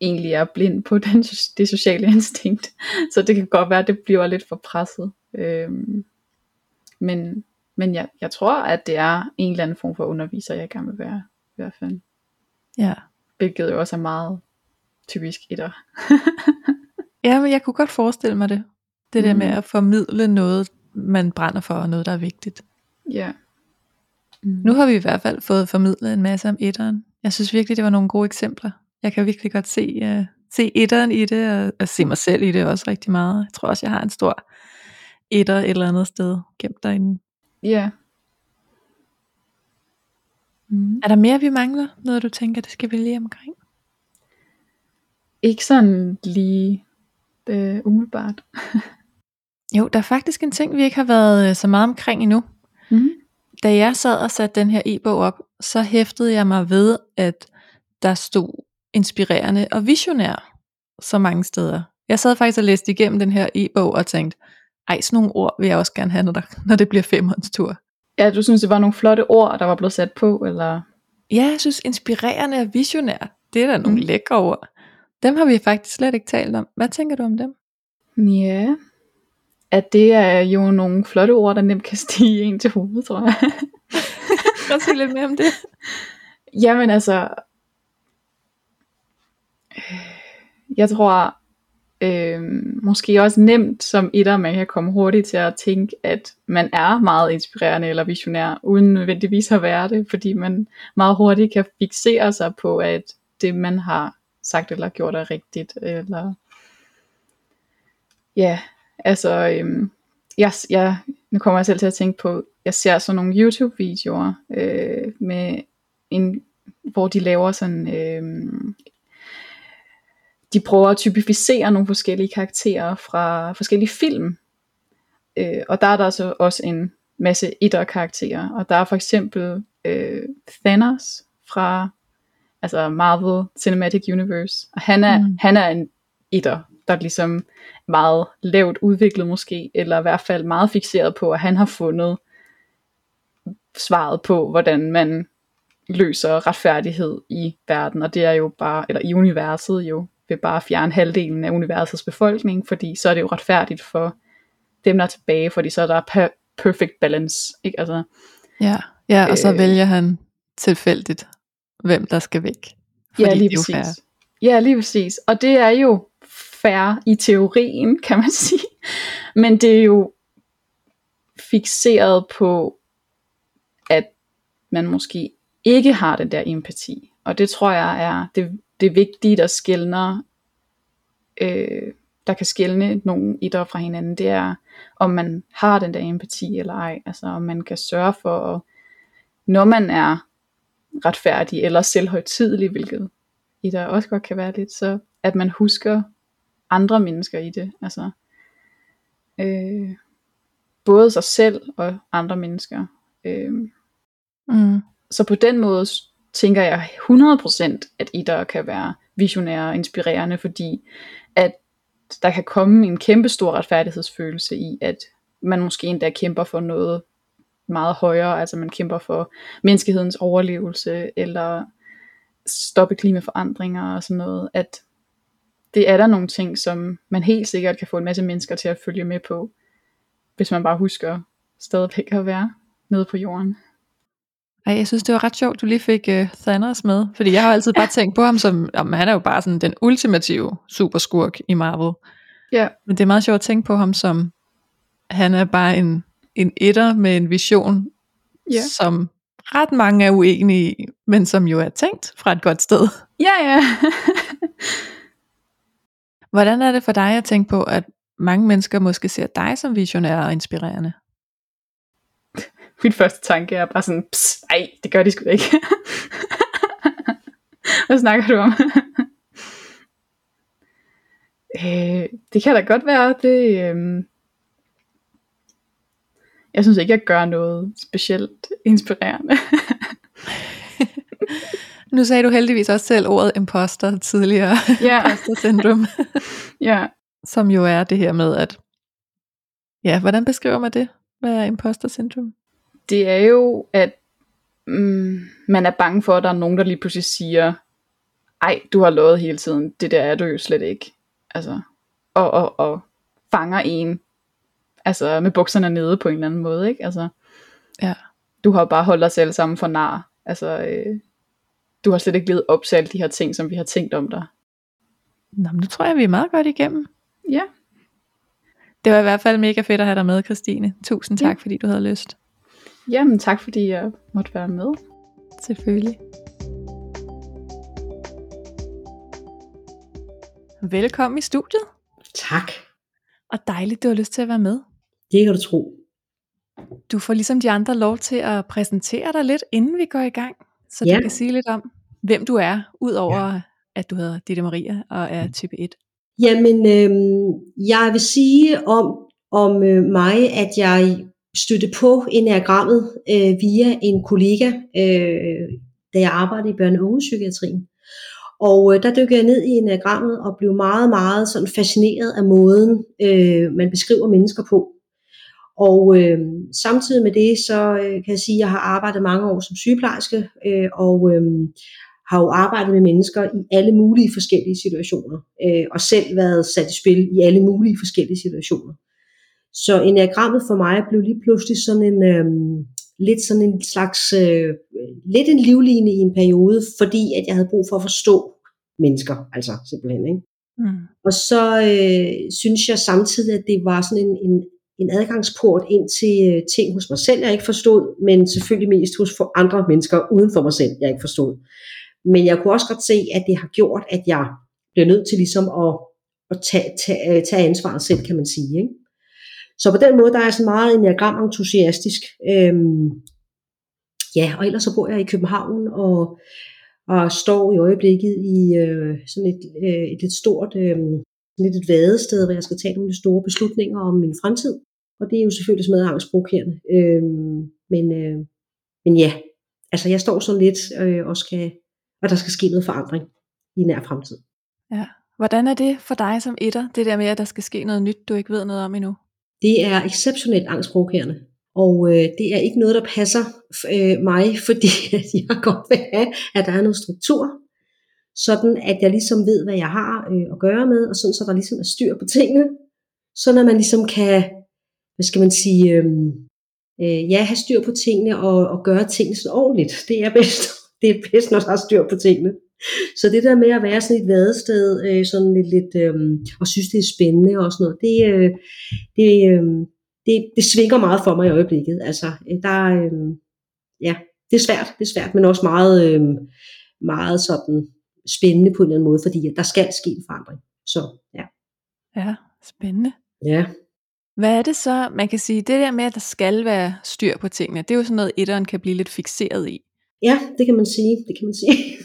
egentlig er blind på den, det sociale instinkt. Så det kan godt være, at det bliver lidt for presset. Øhm, men men jeg, jeg tror, at det er en eller anden form for underviser, jeg gerne vil være. I hvert fald. Ja. Hvilket jo også er meget typisk etter. Ja, men jeg kunne godt forestille mig det. Det mm. der med at formidle noget, man brænder for, og noget, der er vigtigt. Ja. Mm. Nu har vi i hvert fald fået formidlet en masse om etteren. Jeg synes virkelig, det var nogle gode eksempler. Jeg kan virkelig godt se, uh, se etteren i det, og, og se mig selv i det også rigtig meget. Jeg tror også, jeg har en stor etter et eller andet sted gemt derinde. Ja. Mm. Er der mere, vi mangler? Noget, du tænker, det skal vi lige omkring? Ikke sådan lige øh, umiddelbart. jo, der er faktisk en ting, vi ikke har været øh, så meget omkring endnu. Mm. Da jeg sad og satte den her e-bog op, så hæftede jeg mig ved, at der stod inspirerende og visionær så mange steder. Jeg sad faktisk og læste igennem den her e-bog og tænkte, ej, sådan nogle ord vil jeg også gerne have, når, der, når det bliver femårs tur. Ja, du synes, det var nogle flotte ord, der var blevet sat på, eller? Ja, jeg synes inspirerende og visionær, det er da nogle mm. lækre ord. Dem har vi faktisk slet ikke talt om. Hvad tænker du om dem? Ja, at det er jo nogle flotte ord, der nemt kan stige ind til hovedet, tror jeg. Du sige lidt mere om det? Jamen altså, jeg tror, øh, måske også nemt som etter, man kan komme hurtigt til at tænke, at man er meget inspirerende eller visionær, uden nødvendigvis at være det, fordi man meget hurtigt kan fixere sig på, at det man har sagt eller gjort er rigtigt, eller ja, altså, øhm, jeg, jeg, nu kommer jeg selv til at tænke på, jeg ser sådan nogle YouTube-videoer, øh, med en, hvor de laver sådan, øh, de prøver at typificere nogle forskellige karakterer fra forskellige film, øh, og der er der så også en masse etter-karakterer, og der er for eksempel øh, Thanos fra altså Marvel Cinematic Universe. Og han er, mm. han er en etter, der er ligesom meget lavt udviklet måske, eller i hvert fald meget fixeret på, at han har fundet svaret på, hvordan man løser retfærdighed i verden, og det er jo bare, eller i universet jo, ved bare at fjerne halvdelen af universets befolkning, fordi så er det jo retfærdigt for dem, der er tilbage, fordi så er der per- perfect balance, ikke? Altså, ja, ja, og så øh, vælger han tilfældigt hvem der skal væk. Ja, lige præcis. Fair. Ja, lige præcis. Og det er jo fair i teorien, kan man sige. Men det er jo fixeret på, at man måske ikke har den der empati. Og det tror jeg er det det vigtige, der skældner, øh, der kan skælne nogle idræt fra hinanden, det er, om man har den der empati eller ej. Altså om man kan sørge for, at, når man er retfærdig eller selvhøjtidelig, hvilket i der også godt kan være lidt, så at man husker andre mennesker i det. Altså, øh, både sig selv og andre mennesker. Øh, Mm. så på den måde tænker jeg 100% at Ida kan være visionære og inspirerende, fordi at der kan komme en kæmpe stor retfærdighedsfølelse i, at man måske endda kæmper for noget meget højere, altså man kæmper for menneskehedens overlevelse, eller stoppe klimaforandringer og sådan noget, at det er der nogle ting, som man helt sikkert kan få en masse mennesker til at følge med på, hvis man bare husker stadigvæk at være nede på jorden. Ej, jeg synes, det var ret sjovt, du lige fik uh, Thanos med, fordi jeg har altid bare tænkt på ham som, jamen, han er jo bare sådan den ultimative superskurk i Marvel. Ja, Men det er meget sjovt at tænke på ham som, han er bare en, en etter med en vision, Ja. som ret mange er uenige i, men som jo er tænkt fra et godt sted. ja, ja. Hvordan er det for dig at tænke på, at mange mennesker måske ser dig som visionær og inspirerende? Min første tanke er bare sådan, Psst, ej, det gør de sgu ikke. Hvad snakker du om? øh, det kan da godt være, det... Øh... Jeg synes ikke, jeg gør noget specielt inspirerende. Nu sagde du heldigvis også selv ordet imposter tidligere, ja, imposter syndrom, ja. som jo er det her med, at, ja, hvordan beskriver man det? Hvad er imposter syndrom? Det er jo, at mm, man er bange for, at der er nogen, der lige pludselig siger, ej, du har lovet hele tiden, det der er du jo slet ikke. Altså, og, og, og fanger en, altså med bukserne nede på en eller anden måde, ikke? Altså, Ja. du har jo bare holdt os alle sammen for nar. Altså, øh, du har slet ikke levet op til alle de her ting, som vi har tænkt om dig. Nå, men nu tror jeg, vi er meget godt igennem. Ja, Det var i hvert fald mega fedt at have dig med, Christine. Tusind tak, Ja. fordi du havde lyst. jamen tak fordi jeg måtte være med. Selvfølgelig. Velkommen i studiet, Tak. og dejligt, du har lyst til at være med. Det kan du tro. Du får ligesom de andre lov til at præsentere dig lidt, inden vi går i gang, så Ja. du kan sige lidt om, hvem du er, udover ja. at du hedder Ditte Maria og er type 1. Jamen, øh, jeg vil sige om, om øh, mig, at jeg stødte på enagrammet øh, via en kollega, øh, da jeg arbejdede i børne- og ungepsykiatrien. Og øh, der dykkede jeg ned i enagrammet og blev meget, meget sådan fascineret af måden, øh, man beskriver mennesker på. Og øh, samtidig med det, så øh, kan jeg sige, at jeg har arbejdet mange år som sygeplejerske, øh, og øh, har jo arbejdet med mennesker i alle mulige forskellige situationer, øh, og selv været sat i spil i alle mulige forskellige situationer. Så enagrammet for mig blev lige pludselig sådan en, øh, lidt sådan en slags, øh, lidt en livline i en periode, fordi at jeg havde brug for at forstå mennesker, altså simpelthen. Ikke? Mm. Og så øh, synes jeg samtidig, at det var sådan en, en, en adgangsport ind til øh, ting hos mig selv, jeg ikke forstod, men selvfølgelig mest hos for andre mennesker uden for mig selv, jeg ikke forstod. Men jeg kunne også godt se, at det har gjort, at jeg bliver nødt til ligesom at, at tage, tage, øh, tage ansvaret selv, kan man sige. Ikke? Så på den måde, der er jeg sådan meget enneagram-entusiastisk. Øhm, ja, og ellers så bor jeg i København, og, og står i øjeblikket i øh, sådan et, øh, et lidt stort, øh, lidt et vadested, hvor jeg skal tage nogle store beslutninger om min fremtid. Og det er jo selvfølgelig sådan noget angstprovokerende. Øhm, men, øh, men ja, altså jeg står sådan lidt øh, og skal, og der skal ske noget forandring i nær fremtid. Ja. Hvordan er det for dig som etter, det der med, at der skal ske noget nyt, du ikke ved noget om endnu? Det er exceptionelt angstprovokerende. Og øh, det er ikke noget, der passer øh, mig, fordi at jeg godt vil have, at der er noget struktur, sådan at jeg ligesom ved, hvad jeg har øh, at gøre med, og sådan så der ligesom er styr på tingene, så når man ligesom kan, hvad skal man sige, øh, øh, ja, have styr på tingene og, og gøre tingene sådan ordentligt. Det er bedst. Det er bedst, når der er styr på tingene. Så det der med at være sådan et vadested, øh, sådan lidt, lidt øh, og synes det er spændende og sådan noget, det, øh, det, øh, det, det svinger meget for mig i øjeblikket. Altså, øh, der, øh, ja, det er svært, det er svært, men også meget, øh, meget sådan, spændende på en eller anden måde, fordi der skal ske en forandring. Så ja. Ja, spændende. Ja. Hvad er det så, man kan sige, det der med, at der skal være styr på tingene, det er jo sådan noget, etteren kan blive lidt fixeret i. Ja, det kan man sige. Det kan man sige.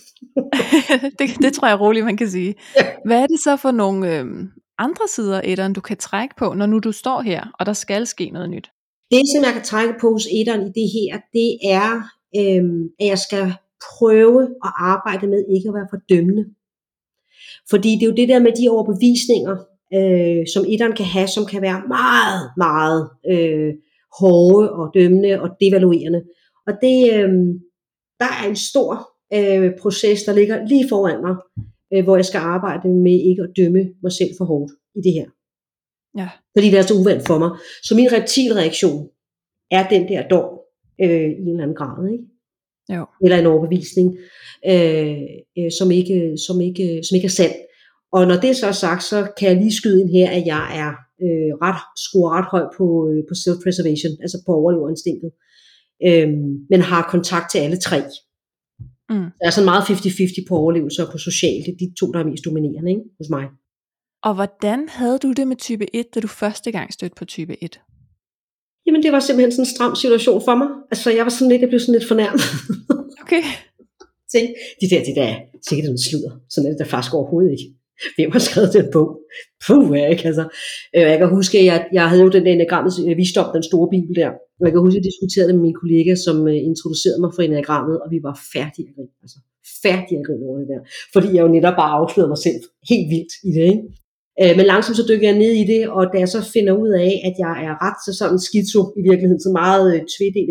det, det tror jeg roligt, man kan sige. Ja. Hvad er det så for nogle øhm, andre sider etteren, du kan trække på, når nu du står her, og der skal ske noget nyt? Det, som jeg kan trække på hos etteren i det her, det er, øhm, at jeg skal prøve at arbejde med ikke at være for dømmende. Fordi det er jo det der med de overbevisninger, øh, som etteren kan have, som kan være meget, meget øh, hårde og dømmende og devaluerende. Og det, øh, der er en stor øh, proces, der ligger lige foran mig, øh, hvor jeg skal arbejde med ikke at dømme mig selv for hårdt i det her. Ja. Fordi det er så uvandt for mig. Så min reptilreaktion er den der dom øh, i en eller anden grad. Ikke? Jo. eller en overbevisning, øh, øh, som, ikke, som, ikke, som ikke er sand. Og når det så er sagt, så kan jeg lige skyde ind her, at jeg er øh, ret, skruer ret højt på, øh, på self-preservation, altså på overleverinstinktet, øh, men har kontakt til alle tre. Mm. Der er sådan meget 50-50 på overlevelse og på social, det er de to, der er mest dominerende ikke? hos mig. Og hvordan havde du det med type 1, da du første gang stødte på type 1? Jamen det var simpelthen sådan en stram situation for mig. Altså jeg var sådan lidt, jeg blev sådan lidt fornærmet. Okay. Tænk, de der, de der, sikkert noget sludder. Sådan er det der faktisk overhovedet ikke. Hvem har skrevet den bog? Puh, jeg, ikke? Altså, jeg kan huske, at jeg, jeg havde jo den der enagrammets øh, visdom, den store bibel der. Og jeg kan huske, at jeg diskuterede det med min kollega, som øh, introducerede mig for enagrammet, og vi var færdige at grine. Altså, færdige at grine over det der. Fordi jeg jo netop bare afslørede mig selv helt vildt i det, ikke? Øh, men langsomt så dykker jeg ned i det, og da jeg så finder ud af, at jeg er ret så sådan skizo i virkeligheden, så meget øh,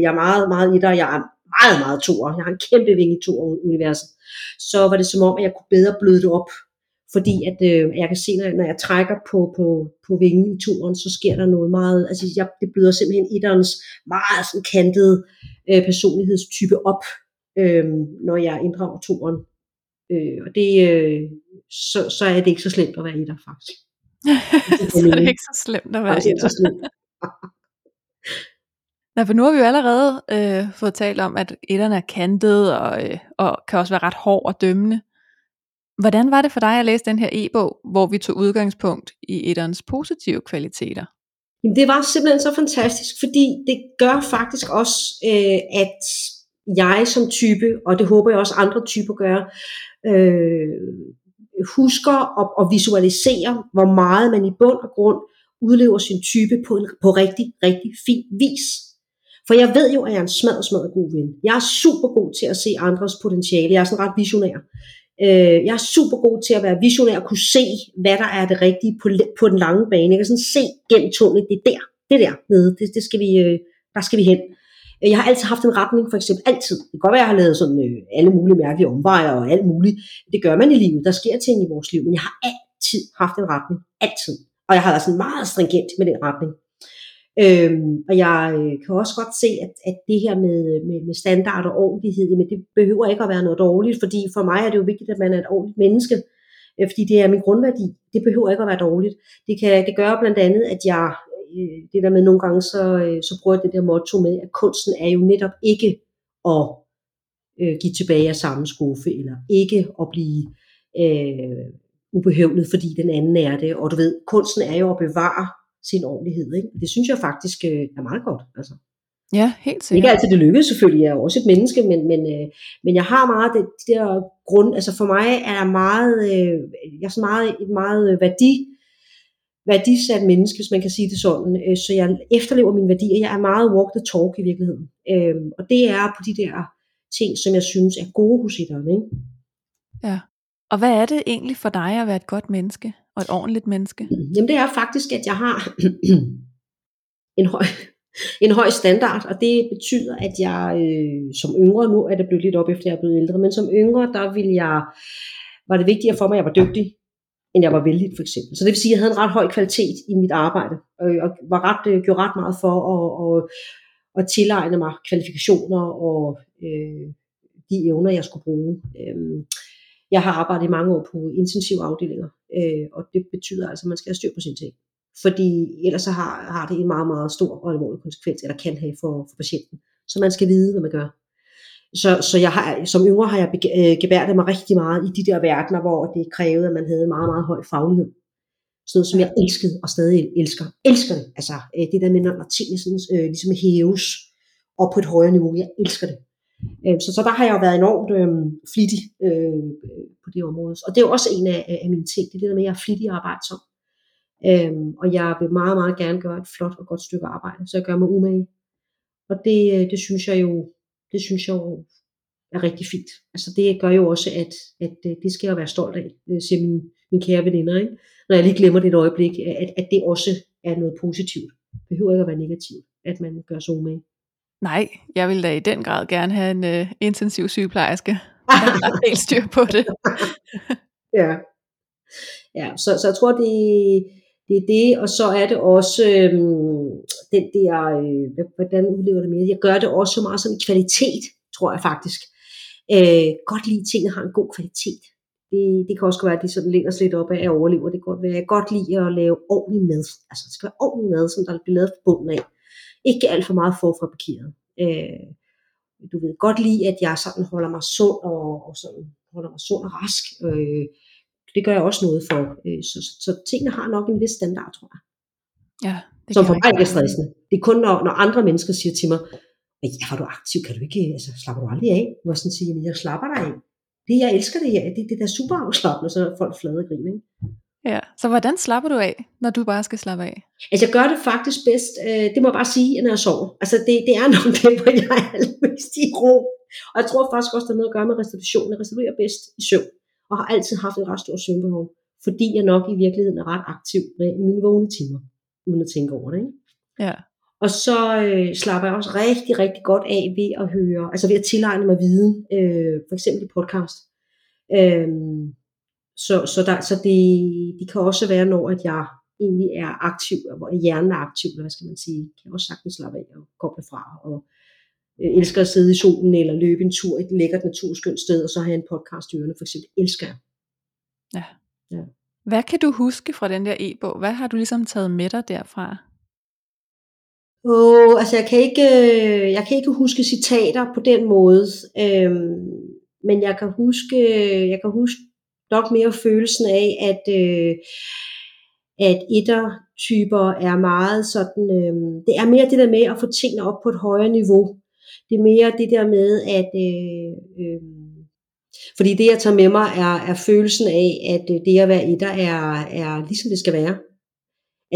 jeg er meget, meget i der, jeg er meget, meget toer. Jeg har en kæmpe vinge i toer-universet. Så var det som om, at jeg kunne bedre bløde det op, fordi at øh, jeg kan se, når, når jeg trækker på, på, på vingen i toren, så sker der noget meget, altså jeg, det bløder simpelthen etterens meget sådan kantede øh, personlighedstype op, øh, når jeg inddrager toren. Øh, og det, øh, så, så er det ikke så slemt at være etter, faktisk. så er det ikke så slemt at være etter. Nej, for nu har vi jo allerede øh, fået talt om, at etterne er kantet og, øh, og kan også være ret hård og dømmende. Hvordan var det for dig at læse den her e-bog, hvor vi tog udgangspunkt i etterens positive kvaliteter? Jamen, det var simpelthen så fantastisk, fordi det gør faktisk også, øh, at jeg som type, og det håber jeg også andre typer gør, øh, husker og, og visualiserer, hvor meget man i bund og grund udlever sin type på, en, på rigtig, rigtig fin vis. For jeg ved jo, at jeg er en smadret, smadret god ven. Jeg er super god til at se andres potentiale. Jeg er sådan ret visionær. Øh, jeg er super god til at være visionær og kunne se, hvad der er det rigtige på, på den lange bane. Jeg kan sådan se gennem tunnelen, det er der, det der nede, det, det skal vi, øh, der skal vi hen. Øh, jeg har altid haft en retning, for eksempel altid. Det kan godt være, at jeg har lavet sådan øh, alle mulige mærkelige omveje og alt muligt. Det gør man i livet. Der sker ting i vores liv, men jeg har altid haft en retning. Altid. Og jeg har været sådan meget stringent med den retning. Øhm, og jeg øh, kan også godt se, at, at det her med, med, med standard og ordentlighed, men det behøver ikke at være noget dårligt, fordi for mig er det jo vigtigt, at man er et ordentligt menneske, øh, fordi det er min grundværdi. Det behøver ikke at være dårligt. Det, kan, det gør blandt andet, at jeg, øh, det der med nogle gange, så, øh, så bruger jeg det der motto med, at kunsten er jo netop ikke at øh, give tilbage af samme skuffe, eller ikke at blive øh, ubehøvlet, fordi den anden er det. Og du ved, kunsten er jo at bevare sin ordentlighed. Ikke? Det synes jeg faktisk øh, er meget godt. Altså. Ja, helt Ikke sikkert. altid det lykkes selvfølgelig, jeg er også et menneske, men, men, øh, men jeg har meget det, det der grund, altså for mig er jeg meget, øh, jeg er meget, et meget øh, værdi, værdisat menneske, hvis man kan sige det sådan, øh, så jeg efterlever mine værdier, jeg er meget walk the talk i virkeligheden, øh, og det er på de der ting, som jeg synes er gode hos ikke? Ja. Og hvad er det egentlig for dig at være et godt menneske og et ordentligt menneske? Jamen det er faktisk, at jeg har en høj, en høj standard, og det betyder, at jeg øh, som yngre, nu er det blevet lidt op efter jeg er blevet ældre, men som yngre, der vil jeg, var det vigtigere for mig, at jeg var dygtig, end jeg var vældig for eksempel. Så det vil sige, at jeg havde en ret høj kvalitet i mit arbejde, og, og var ret, øh, gjorde ret meget for at, og, at tilegne mig kvalifikationer og øh, de evner, jeg skulle bruge. Øh, jeg har arbejdet i mange år på intensive afdelinger, øh, og det betyder altså, at man skal have styr på sine ting. Fordi ellers så har, har det en meget, meget stor og alvorlig konsekvens, eller kan have for, for patienten. Så man skal vide, hvad man gør. så, så jeg har, som yngre har jeg øh, gebærdet mig rigtig meget i de der verdener, hvor det krævede, at man havde en meget, meget høj faglighed. Sådan noget, som jeg elskede og stadig elsker. Elsker det. Altså øh, det der med, når tingene sådan, øh, ligesom hæves op på et højere niveau. Jeg elsker det. Øh, så, så der har jeg jo været enormt øh, flittig øh, på det område. Og det er jo også en af, af mine ting, det er det der med, at jeg er flittig og arbejdsom. Øh, og jeg vil meget, meget gerne gøre et flot og godt stykke arbejde, så jeg gør mig umage. Og det, øh, det synes jeg jo, det synes jeg jo er rigtig fint. Altså det gør jo også, at, at øh, det skal jeg være stolt af, øh, siger min, min kære veninder. Ikke? Når jeg lige glemmer det et øjeblik, at, at det også er noget positivt. Det behøver ikke at være negativt, at man gør sig umage. Nej, jeg vil da i den grad gerne have en uh, intensiv sygeplejerske. Jeg har helt styr på det. ja. Ja, så, så jeg tror, det, det er det, og så er det også øhm, den der, øh, hvordan udlever det mere? Jeg gør det også meget som kvalitet, tror jeg faktisk. Øh, godt lide, at tingene har en god kvalitet. Det, det kan også være, at de sådan læner sig lidt op af, at jeg overlever. Det kan godt være, at jeg godt lide at lave ordentlig mad. Altså, det skal være ordentlig mad, som der bliver lavet på bunden af ikke alt for meget forfabrikeret. Øh, du ved godt lide, at jeg sådan holder mig sund og, og sådan holder mig sund og rask. Øh, det gør jeg også noget for. Øh, så, så, så tingene har nok en vis standard, tror jeg. Ja, det Som for mig er stressende. Det er kun, når, når andre mennesker siger til mig, ja, var du aktiv, kan du ikke, altså slapper du aldrig af? Hvor sådan siger, jeg slapper dig af. Det, jeg elsker det her, det, det der super afslappende, så folk flade og griner. Ikke? Ja, så hvordan slapper du af, når du bare skal slappe af? Altså jeg gør det faktisk bedst, øh, det må jeg bare sige, når jeg sover. Altså det, det er nok det, hvor jeg er allermest i ro. Og jeg tror faktisk også, der er noget at gøre med restitution. Jeg restituerer bedst i søvn, og har altid haft et ret stort søvnbehov, fordi jeg nok i virkeligheden er ret aktiv i mine vågne timer, uden at tænke over det. Ikke? Ja. Og så øh, slapper jeg også rigtig, rigtig godt af ved at høre, altså ved at tilegne mig viden, øh, for eksempel i podcast. Øh, så, så, der, så det, det kan også være, når at jeg egentlig er aktiv, hvor hjernen er aktiv, eller hvad skal man sige, kan jeg også sagtens slappe af og koble fra, og øh, elsker at sidde i solen, eller løbe en tur et lækkert naturskønt sted, og så have en podcast i ørene, for eksempel, elsker jeg. Ja. ja. Hvad kan du huske fra den der e-bog? Hvad har du ligesom taget med dig derfra? Åh, oh, altså jeg kan ikke, øh, jeg kan ikke huske citater på den måde, øhm, men jeg kan huske, jeg kan huske nok mere følelsen af, at, øh, at etter-typer er meget sådan, øh, det er mere det der med at få tingene op på et højere niveau. Det er mere det der med, at øh, øh, fordi det jeg tager med mig er, er følelsen af, at øh, det at være etter er, er ligesom det skal være.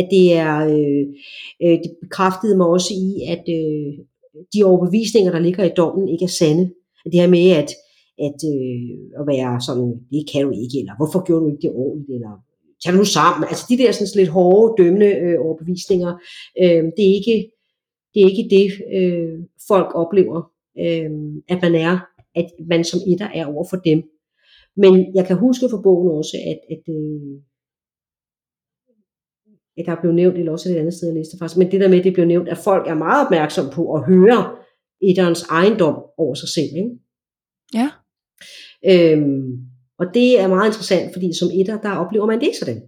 At det er, øh, øh, det bekræftede mig også i, at øh, de overbevisninger, der ligger i dommen, ikke er sande. At det her med, at at, øh, at være sådan, det kan du ikke, eller hvorfor gjorde du ikke det ordentligt, eller tag nu sammen. Altså de der sådan lidt hårde, dømmende øh, overbevisninger, øh, det er ikke det, er ikke det øh, folk oplever, øh, at man er, at man som etter er over for dem. Men jeg kan huske fra bogen også, at, at, øh, at der blev nævnt, eller også et andet sted, jeg læste faktisk, men det der med, at det blev nævnt, at folk er meget opmærksomme på at høre etterens ejendom over sig selv. Ikke? Ja. Øhm, og det er meget interessant, fordi som etter, der oplever man det ikke sådan.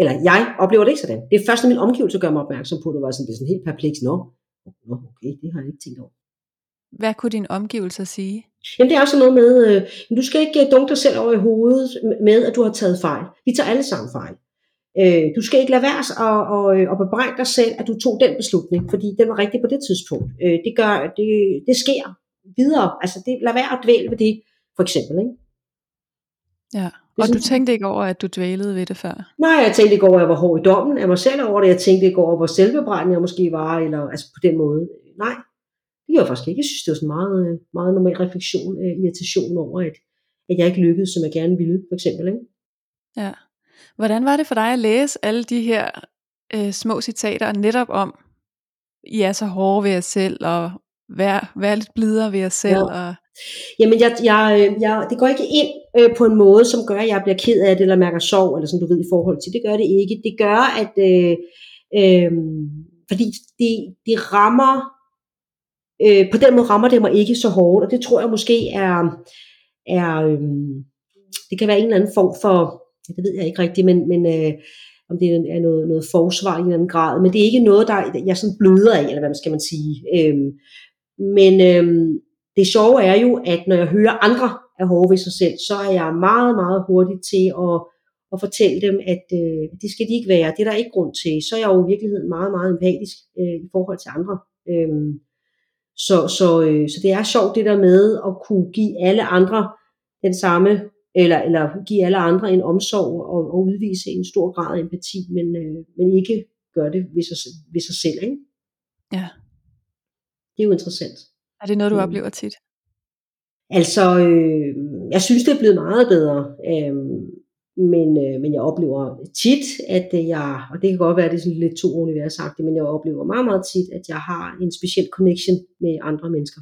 Eller jeg oplever det ikke sådan. Det er først, når min omgivelse gør mig opmærksom på, at det var sådan, det sådan helt perpleks. Nå, Nå, okay, det har jeg ikke tænkt over. Hvad kunne din omgivelser sige? Jamen det er også noget med, øh, du skal ikke øh, dunke dig selv over i hovedet med, at du har taget fejl. Vi tager alle sammen fejl. Øh, du skal ikke lade være at, at, at bebrejde dig selv, at du tog den beslutning, fordi den var rigtig på det tidspunkt. Øh, det, gør, det, det sker videre. Altså det, lad være at dvæle ved det for eksempel. Ikke? Ja, og du tænkte ikke over, at du dvælede ved det før? Nej, jeg tænkte ikke over, at jeg var hård i dommen af mig selv over det. Jeg tænkte ikke over, hvor selvbebrændende jeg måske var, eller altså på den måde. Nej, det gjorde jeg faktisk ikke. Jeg synes, det var sådan meget, meget normal refleksion, øh, irritation over, at, at jeg ikke lykkedes, som jeg gerne ville, for eksempel. Ikke? Ja. Hvordan var det for dig at læse alle de her øh, små citater netop om, I er så hårde ved jer selv, og være, være lidt blidere ved jer selv? Ja. Og... Jamen, jeg, jeg, jeg, det går ikke ind øh, på en måde, som gør, at jeg bliver ked af det, eller mærker sorg, eller som du ved, i forhold til. Det gør det ikke. Det gør, at... Øh, øh, fordi det, det rammer... Øh, på den måde rammer det mig ikke så hårdt, og det tror jeg måske er... er øh, det kan være en eller anden form for... Det ved jeg ikke rigtigt, men... men øh, om det er noget, noget forsvar i en eller anden grad, men det er ikke noget, der jeg sådan bløder af, eller hvad skal man sige. Øhm, men øhm, det sjove er jo, at når jeg hører andre er hårde ved sig selv, så er jeg meget, meget hurtig til at, at fortælle dem, at øh, det skal de ikke være. Det er der ikke grund til. Så er jeg jo i virkeligheden meget, meget empatisk øh, i forhold til andre. Øhm, så, så, øh, så det er sjovt det der med at kunne give alle andre den samme, eller, eller give alle andre en omsorg og, og udvise en stor grad af empati, men, øh, men ikke gøre det ved sig, ved sig selv. Ikke? Ja. Det er jo interessant. Er det noget, du Mm. oplever tit? Altså, øh, jeg synes, det er blevet meget bedre. Øh, men, øh, men jeg oplever tit, at øh, jeg, og det kan godt være, at det er sådan lidt to universagtigt, men jeg oplever meget, meget tit, at jeg har en speciel connection med andre mennesker.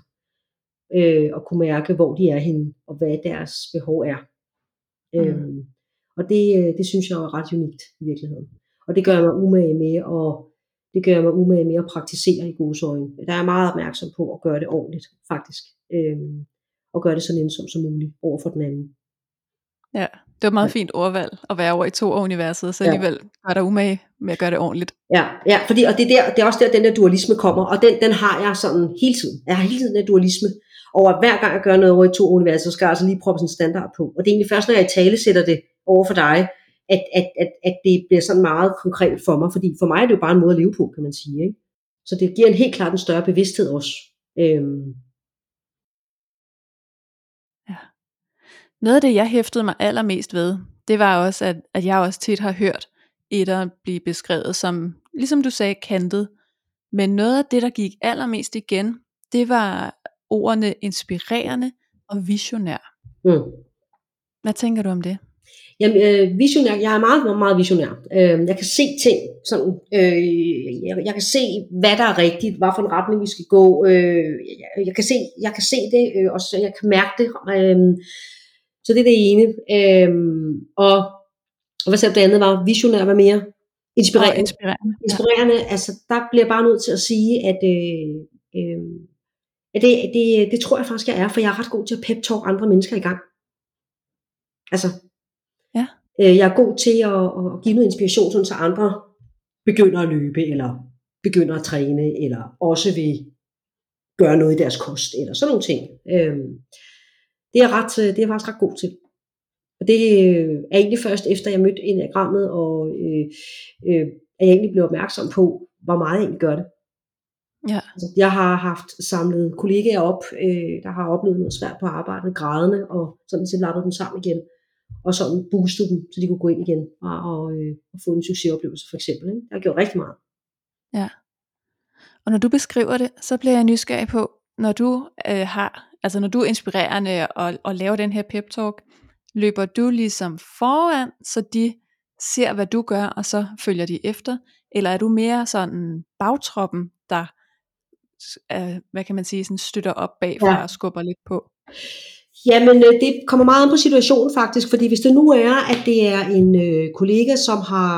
Øh, og kunne mærke, hvor de er henne, og hvad deres behov er. Mm. Øh, og det, øh, det synes jeg er ret unikt i virkeligheden. Og det gør jeg mig umage med, og det gør jeg mig umage med at praktisere i gode øjne. Der er jeg meget opmærksom på at gøre det ordentligt, faktisk. Øh, og gøre det så nænsomt som muligt over for den anden. Ja, det var et meget Ja. fint ordvalg at være over i to universet, så Ja. alligevel gør der umage med at gøre det ordentligt. Ja, ja fordi, og det er, der, det er også der, den der dualisme kommer, og den, den har jeg sådan hele tiden. Jeg har hele tiden den dualisme, og at hver gang jeg gør noget over i to universer, så skal jeg altså lige proppe sådan en standard på. Og det er egentlig først, når jeg i tale sætter det over for dig, at, at, at, at det bliver sådan meget konkret for mig, fordi for mig er det jo bare en måde at leve på, kan man sige. Ikke? Så det giver en helt klart en større bevidsthed også. Øhm, Noget af det, jeg hæftede mig allermest ved, det var også, at, at jeg også tit har hørt etter blive beskrevet som, ligesom du sagde, kantet. Men noget af det, der gik allermest igen, det var ordene inspirerende og visionær. mm. Hvad tænker du om det? Jamen, øh, visionær, jeg er meget, meget, meget visionær. Øh, jeg kan se ting, sådan, øh, jeg, jeg kan se, hvad der er rigtigt, hvad for en retning vi skal gå. Øh, jeg, jeg, kan se, jeg kan se det, øh, og så jeg kan mærke det. Øh, så det er det ene. Øh, og, og hvad sagde det andet var? Visionær, hvad mere? Inspirerende. inspirerende. Ja. Inspirerende, altså der bliver jeg bare nødt til at sige, at, øh, øh, at det, det, det tror jeg faktisk, jeg er, for jeg er ret god til at pep-talk andre mennesker i gang. Altså. Øh, jeg er god til at, at give noget inspiration, så andre begynder at løbe, eller begynder at træne, eller også vil gøre noget i deres kost, eller sådan nogle ting. Øh, det, er ret, det er jeg faktisk ret god til. Og det øh, er egentlig først efter, jeg mødte enagrammet, og øh, øh, at jeg egentlig blev opmærksom på, hvor meget jeg egentlig gør det. Ja. Altså, jeg har haft samlet kollegaer op, øh, der har oplevet noget svært på arbejdet, grædende, og sådan set lappet dem sammen igen, og sådan boostet dem, så de kunne gå ind igen og, og, øh, og få en succesoplevelse for eksempel. Ikke? Det har gjort rigtig meget. Og når du beskriver det, så bliver jeg nysgerrig på, når du øh, har, altså når du er inspirerende og, og laver den her pep talk, løber du ligesom foran, så de ser, hvad du gør, og så følger de efter? Eller er du mere sådan bagtroppen, der, øh, hvad kan man sige, sådan støtter op bagfra Ja. og skubber lidt på? Jamen, øh, det kommer meget an på situationen faktisk, fordi hvis det nu er, at det er en øh, kollega, som har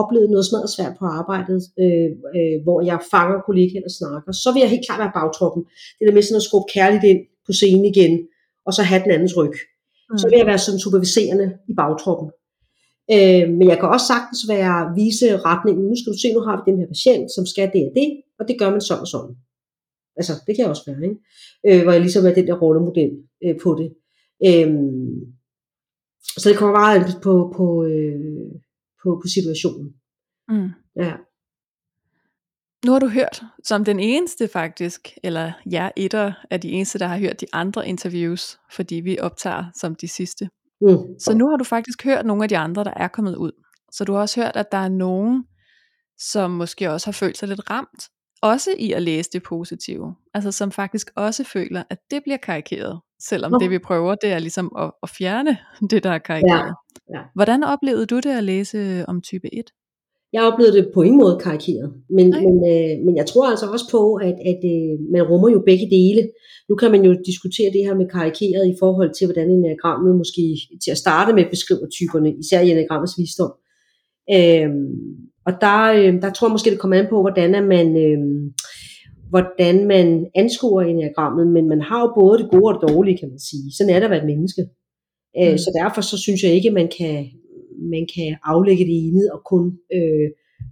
oplevet noget smadret svært på arbejdet, øh, øh, hvor jeg fanger kollegaen og snakker, så vil jeg helt klart være bagtroppen. Det der med sådan at skubbe kærligt ind på scenen igen, og så have den andens ryg. Mm. Så vil jeg være sådan superviserende i bagtroppen. Øh, men jeg kan også sagtens være vise retningen. Nu skal du se, nu har vi den her patient, som skal det og det, og det gør man sådan og sådan. Altså, det kan jeg også være, ikke? Øh, hvor jeg ligesom er den der rollemodel øh, på det. Øhm, så det kommer meget an på, på, øh, på, på situationen. Mm. Ja. Nu har du hørt som den eneste faktisk, eller jeg etter er de eneste, der har hørt de andre interviews, fordi vi optager som de sidste. Mm. Så nu har du faktisk hørt nogle af de andre, der er kommet ud. Så du har også hørt, at der er nogen, som måske også har følt sig lidt ramt, også i at læse det positive. Altså som faktisk også føler, at det bliver karikeret, selvom Nå. det vi prøver, det er ligesom at, at fjerne det, der er karikeret. Ja, ja. Hvordan oplevede du det at læse om type 1? Jeg oplevede det på ingen måde karikeret, men, Nej. men, øh, men jeg tror altså også på, at, at øh, man rummer jo begge dele. Nu kan man jo diskutere det her med karikeret i forhold til, hvordan enagrammet måske til at starte med beskriver typerne, især i enagrammets visdom. Øhm, og der, øh, der tror jeg måske, det kommer an på, hvordan man, øh, hvordan man anskuer enagrammet, men man har jo både det gode og det dårlige, kan man sige. Sådan er det at være et menneske. Øh, Mm. Så derfor så synes jeg ikke, man kan, man kan aflægge det ene og kun, øh,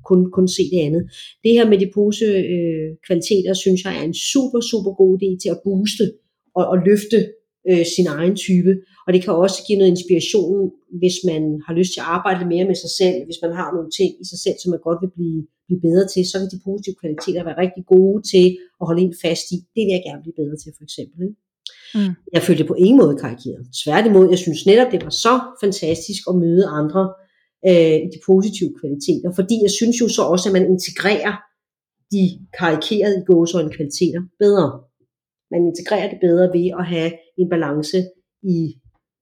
kun, kun se det andet. Det her med de pose øh, kvaliteter, synes jeg er en super, super god idé til at booste og, og løfte øh, sin egen type. Og det kan også give noget inspiration, hvis man har lyst til at arbejde mere med sig selv, hvis man har nogle ting i sig selv, som man godt vil blive, blive bedre til, så kan de positive kvaliteter være rigtig gode til at holde en fast i. Det vil jeg gerne blive bedre til, for eksempel. Ikke? Mm. Jeg følte det på ingen måde karikeret. Tværtimod, jeg synes netop, det var så fantastisk at møde andre øh, i de positive kvaliteter, fordi jeg synes jo så også, at man integrerer de karikerede i gåsøjne kvaliteter bedre. Man integrerer det bedre ved at have en balance i,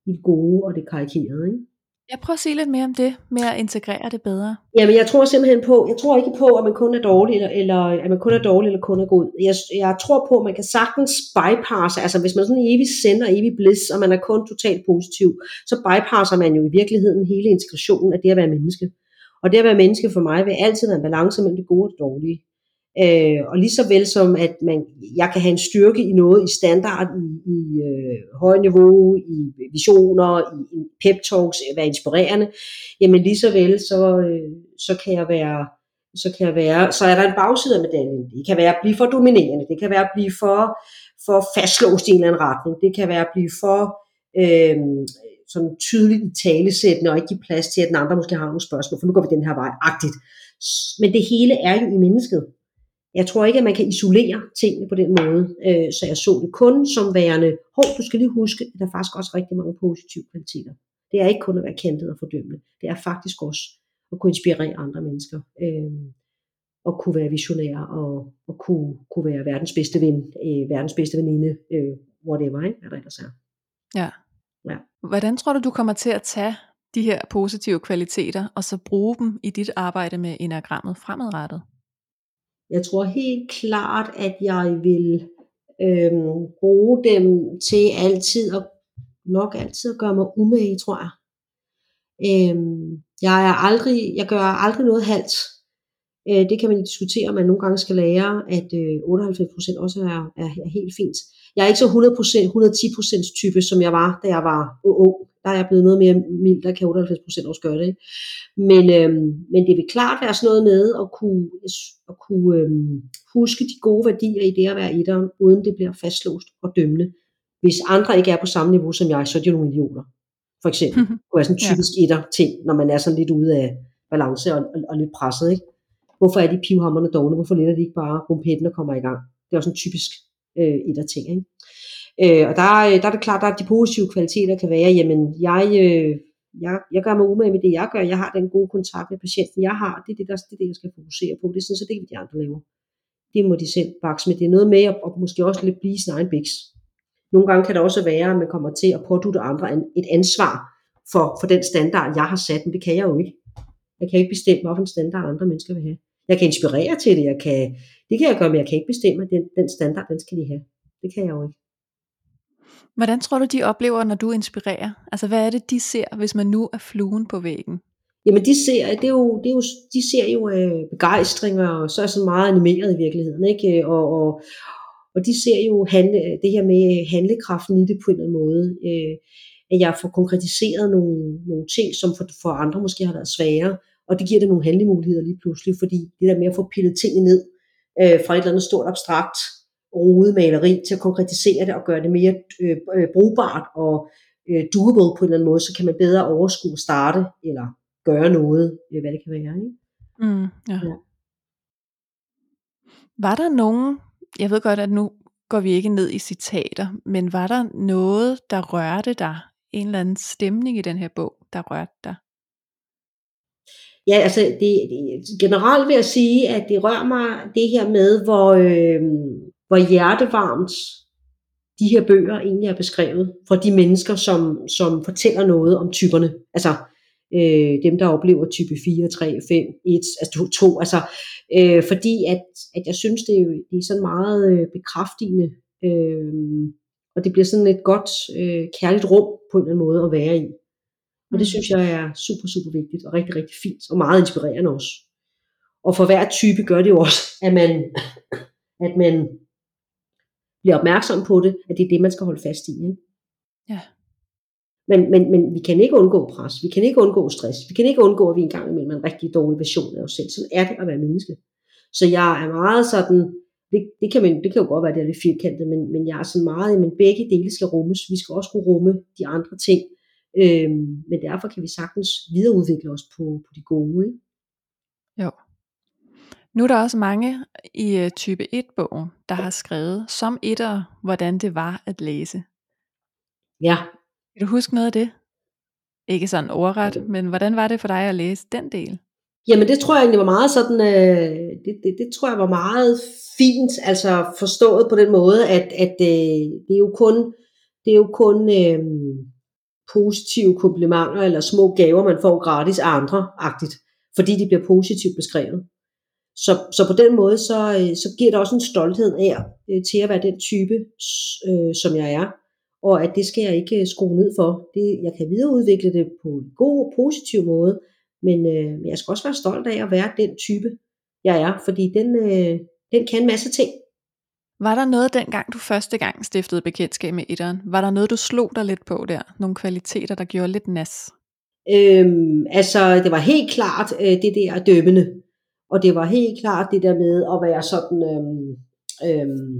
i det gode og det karikerede. Ikke? Jeg prøver at sige lidt mere om det, med at integrere det bedre. Jamen, jeg tror simpelthen på, jeg tror ikke på, at man kun er dårlig, eller, eller at man kun er dårlig, eller kun er god. Jeg, jeg tror på, at man kan sagtens bypasse, altså hvis man sådan en evig send og evig bliss, og man er kun totalt positiv, så bypasser man jo i virkeligheden hele integrationen af det at være menneske. Og det at være menneske for mig vil altid være en balance mellem det gode og det dårlige. Øh, og lige så vel som at man, jeg kan have en styrke i noget i standard, i, i øh, høj niveau, i visioner, i, i pep talks, øh, være inspirerende, jamen lige så vel, så, øh, så kan jeg være så kan jeg være, så er der en bagside af medaljen. Det kan være at blive for dominerende, det kan være at blive for, for fastlåst i en eller anden retning, det kan være at blive for øh, sådan tydeligt i talesættende og ikke give plads til, at den andre måske har nogle spørgsmål, for nu går vi den her vej, agtigt. Men det hele er jo i mennesket. Jeg tror ikke, at man kan isolere tingene på den måde, øh, så jeg så det kun som værende, hov, du skal lige huske, at der er faktisk også rigtig mange positive kvaliteter. Det er ikke kun at være kendt og fordømmende. Det er faktisk også at kunne inspirere andre mennesker. Øh, og kunne være visionær og, og kunne, kunne være verdens bedste ven, øh, verdens bedste veninde, øh, whatever, ikke? hvad der ellers er. Ja. ja. Hvordan tror du, du kommer til at tage de her positive kvaliteter, og så bruge dem i dit arbejde med enagrammet fremadrettet? Jeg tror helt klart, at jeg vil øhm, bruge dem til altid og nok altid at gøre mig umage, tror jeg. Øhm, jeg er aldrig, jeg gør aldrig noget halvt. Øh, det kan man diskutere, om man nogle gange skal lære, at øh, 98% også er, er, er helt fint. Jeg er ikke så 100%, 110% type, som jeg var, da jeg var ung der er jeg blevet noget mere mild, der kan 98% også gøre det. Ikke? Men, øhm, men det vil klart være sådan noget med at kunne, at kunne øhm, huske de gode værdier i det at være etteren, uden det bliver fastlåst og dømmende. Hvis andre ikke er på samme niveau som jeg, så er de jo nogle idioter. For eksempel. Det kunne være sådan en typisk ja. etter-ting, når man er sådan lidt ude af balance og, og, og lidt presset. Ikke? Hvorfor er de pivhammerne dogne? Hvorfor letter de ikke bare rumpetten og kommer i gang? Det er også en typisk øh, etter-ting. Ikke? Øh, og der, øh, der er det klart, at de positive kvaliteter kan være, jamen jeg, øh, jeg, jeg gør mig umage med det, jeg gør. Jeg har den gode kontakt med patienten, jeg har. Det er det, der, det, er det jeg skal fokusere på. Det er sådan, så det ikke de andre laver. Det må de selv bakse med. Det er noget med at og måske også lidt blive sin egen biks. Nogle gange kan det også være, at man kommer til at pådute andre et ansvar for, for den standard, jeg har sat, men det kan jeg jo ikke. Jeg kan ikke bestemme, hvilken standard andre mennesker vil have. Jeg kan inspirere til det, jeg kan, det kan jeg gøre, men jeg kan ikke bestemme, at den, den standard, den skal de have. Det kan jeg jo ikke. Hvordan tror du, de oplever, når du inspirerer? Altså, hvad er det, de ser, hvis man nu er fluen på væggen? Jamen, de ser, det er jo, det er jo, de ser jo øh, begejstring, og så er så meget animeret i virkeligheden, ikke? Og, og, og de ser jo handle, det her med handlekraften i det på en eller anden måde. Øh, at jeg får konkretiseret nogle, nogle ting, som for, for andre måske har været svære, og det giver dem nogle handlemuligheder lige pludselig, fordi det der med at få pillet tingene ned øh, fra et eller andet stort abstrakt rode maleri til at konkretisere det og gøre det mere øh, øh, brugbart og øh, doable på en eller anden måde, så kan man bedre overskue starte eller gøre noget, øh, hvad det kan være. Ikke? Mm, ja. Ja. Var der nogen, jeg ved godt, at nu går vi ikke ned i citater, men var der noget, der rørte dig, en eller anden stemning i den her bog, der rørte dig? Ja, altså det, det, generelt vil jeg sige, at det rører mig det her med, hvor, øh, hvor hjertevarmt de her bøger egentlig er beskrevet for de mennesker, som, som fortæller noget om typerne. Altså øh, dem, der oplever type 4, 3, 5, 1, altså 2. Altså, øh, fordi at, at jeg synes, det er, det er sådan meget øh, bekræftigende, øh, og det bliver sådan et godt, øh, kærligt rum på en eller anden måde at være i. Og det mm. synes jeg er super, super vigtigt, og rigtig, rigtig fint, og meget inspirerende også. Og for hver type gør det jo også, at man, at man bliver opmærksom på det, at det er det, man skal holde fast i. Ikke? Ja. Men, men, men vi kan ikke undgå pres, vi kan ikke undgå stress, vi kan ikke undgå, at vi engang imellem er en rigtig dårlig version af os selv. Sådan er det at være menneske. Så jeg er meget sådan det, det, kan man, det kan jo godt være, det er lidt firkantet, men, men jeg er sådan meget, men begge dele skal rummes. Vi skal også kunne rumme de andre ting. Øhm, men derfor kan vi sagtens videreudvikle os på, på de gode. Ikke? Jo. Nu er der også mange i øh, type 1-bogen, der har skrevet som etter, hvordan det var at læse. Ja. Kan du huske noget af det? Ikke sådan overret, men hvordan var det for dig at læse den del? Jamen det tror jeg egentlig var meget sådan, øh, det, det, det tror jeg var meget fint, altså forstået på den måde, at, at øh, det er jo kun, det er jo kun øh, positive komplimenter eller små gaver, man får gratis af andre, agtigt, fordi de bliver positivt beskrevet. Så, så på den måde, så, øh, så giver det også en stolthed af øh, til at være den type, øh, som jeg er. Og at det skal jeg ikke øh, skrue ned for. Det, jeg kan videreudvikle det på en god positiv måde, men øh, jeg skal også være stolt af at være den type, jeg er, fordi den, øh, den kan en masse ting. Var der noget dengang, du første gang stiftede bekendtskab med etteren? Var der noget, du slog dig lidt på der? Nogle kvaliteter, der gjorde lidt nas? Øhm, altså, det var helt klart øh, det der dømmende. Og det var helt klart det der med at være sådan, øhm, øhm,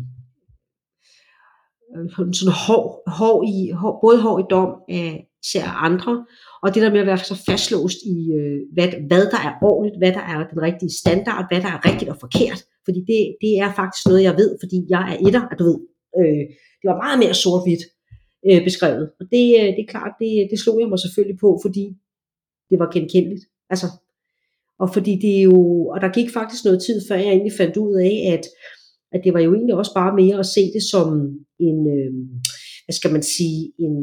sådan hård, hård i, hård, både hård i dom af især andre, og det der med at være så fastlåst i, øh, hvad, hvad der er ordentligt, hvad der er den rigtige standard, hvad der er rigtigt og forkert. Fordi det, det er faktisk noget, jeg ved, fordi jeg er etter, at du ved. Øh, det var meget mere sort-hvidt øh, beskrevet. Og det, øh, det er klart, det, det slog jeg mig selvfølgelig på, fordi det var genkendeligt. Altså, og fordi det er jo, og der gik faktisk noget tid, før jeg egentlig fandt ud af, at, at det var jo egentlig også bare mere at se det som en, øh, hvad skal man sige, en,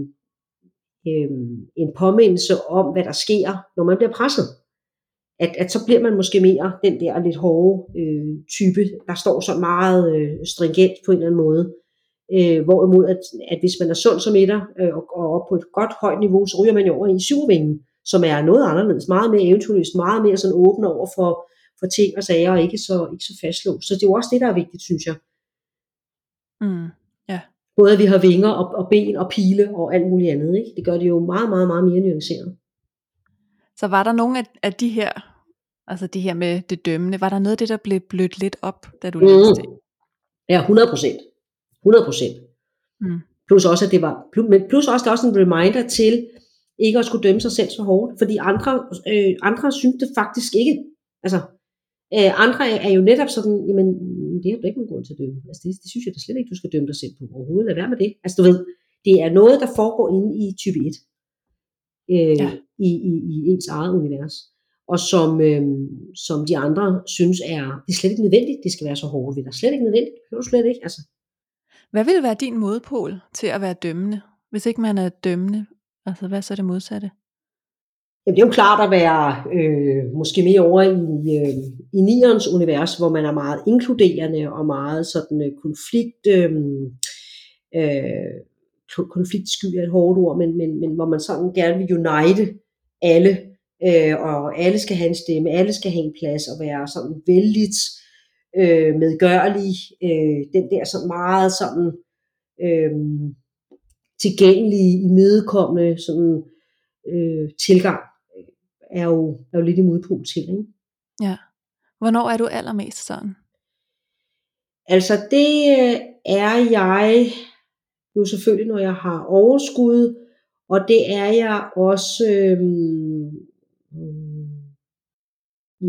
øh, en påmindelse om, hvad der sker, når man bliver presset. At, at så bliver man måske mere den der lidt hårde øh, type, der står så meget øh, stringent på en eller anden måde. Øh, hvorimod, at, at hvis man er sund som etter øh, og, og op på et godt højt niveau, så ryger man jo over i syvvingen som er noget anderledes, meget mere eventyrlyst, meget mere sådan åben over for, for ting og sager, og ikke så, ikke så fastlåst. Så det er jo også det, der er vigtigt, synes jeg. Mm, ja. Både at vi har vinger og, og ben og pile og alt muligt andet. Ikke? Det gør det jo meget, meget, meget mere nuanceret. Så var der nogle af, af de her, altså det her med det dømmende, var der noget af det, der blev blødt lidt op, da du mm. læste det? Ja, 100 procent. 100 procent. Mm. Plus også, at det var, plus, plus også, der også en reminder til, ikke at skulle dømme sig selv så hårdt, fordi andre, øh, andre synes det faktisk ikke. Altså, øh, andre er jo netop sådan, jamen, det er jo ikke nogen grund til at dømme. Altså, det, det synes jeg da slet ikke, du skal dømme dig selv på overhovedet. Lad være med det. Altså, du ved, det er noget, der foregår inde i type 1. Øh, ja. i, i, i ens eget univers. Og som, øh, som de andre synes er, det er slet ikke nødvendigt, det skal være så hårdt. Det er slet ikke nødvendigt. Det du slet ikke. Altså. Hvad vil være din modpol til at være dømmende? Hvis ikke man er dømmende, Altså hvad så er det modsatte? Jamen, det er jo klart at være øh, måske mere over i, øh, i nierens univers, hvor man er meget inkluderende og meget sådan øh, konflikt, øh, øh, konfliktsky er et hårdt ord, men, men, men hvor man sådan gerne vil unite alle, øh, og alle skal have en stemme, alle skal have en plads og være sådan vældigt øh, medgørlig, øh, den der sådan meget sådan øh, tilgængelige, imødekommende sådan, øh, tilgang, er jo, er jo lidt i modpol til. Ikke? Ja. Hvornår er du allermest sådan? Altså det øh, er jeg jo selvfølgelig, når jeg har overskud, og det er jeg også, øh,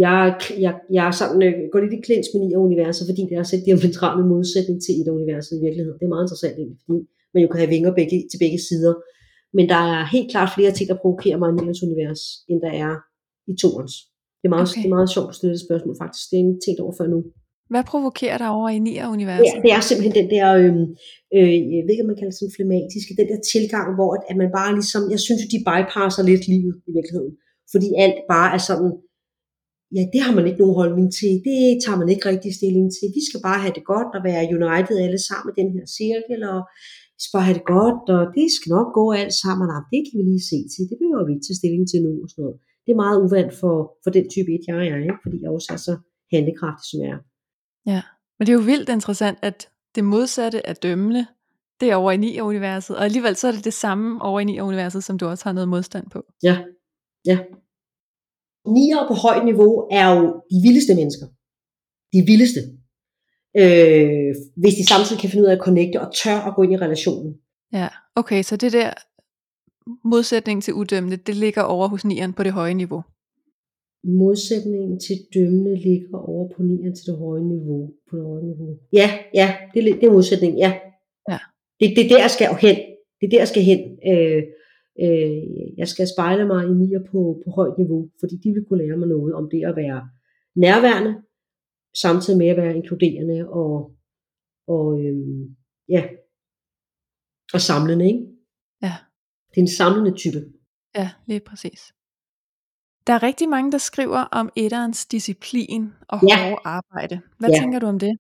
jeg, jeg, jeg er sådan, øh, går lidt i klins med nier universet, fordi det er så diametralt med modsætning til et universet i virkeligheden. Det er meget interessant egentlig, fordi man jo kan have vinger begge, til begge sider. Men der er helt klart flere ting, der provokerer mig i Nilens univers, end der er i toens. Det er meget, okay. det er meget sjovt at stille spørgsmål, faktisk. Det er ikke tænkt over før nu. Hvad provokerer dig over i Nier-universet? Ja, det er simpelthen den der, øh, øh, jeg ved ikke, om man kalder det sådan flematiske, den der tilgang, hvor at, at man bare ligesom, jeg synes, at de bypasser lidt livet i virkeligheden. Fordi alt bare er sådan, ja, det har man ikke nogen holdning til, det tager man ikke rigtig stilling til. Vi skal bare have det godt og være united alle sammen i den her cirkel, og vi skal bare have det godt, og det skal nok gå alt sammen, og det kan vi lige se til, det behøver vi ikke tage stilling til nu, og sådan noget. Det er meget uvandt for, for den type 1, jeg er, ikke? fordi jeg også er så handekraftig, som jeg er. Ja, men det er jo vildt interessant, at det modsatte er dømmende, det er over i 9-universet, og alligevel så er det det samme over i 9-universet, som du også har noget modstand på. Ja, ja. Nier på højt niveau er jo de vildeste mennesker. De vildeste. øh, hvis de samtidig kan finde ud af at connecte og tør at gå ind i relationen. Ja, okay, så det der modsætning til udømmende, det ligger over hos nieren på det høje niveau. Modsætningen til dømmende ligger over på nieren til det høje niveau. På det høje niveau. Ja, ja, det, er- det er modsætningen, ja. Ja. Det, det er der, jeg skal hen. Det er der, jeg skal hen. Øh, øh, jeg skal spejle mig i nier på, på højt niveau, fordi de vil kunne lære mig noget om det at være nærværende, samtidig med at være inkluderende og, og øhm, ja, og samlende, ikke? Ja. Det er en samlende type. Ja, lige præcis. Der er rigtig mange, der skriver om etterens disciplin og Ja. hårde arbejde. Hvad Ja. tænker du om det?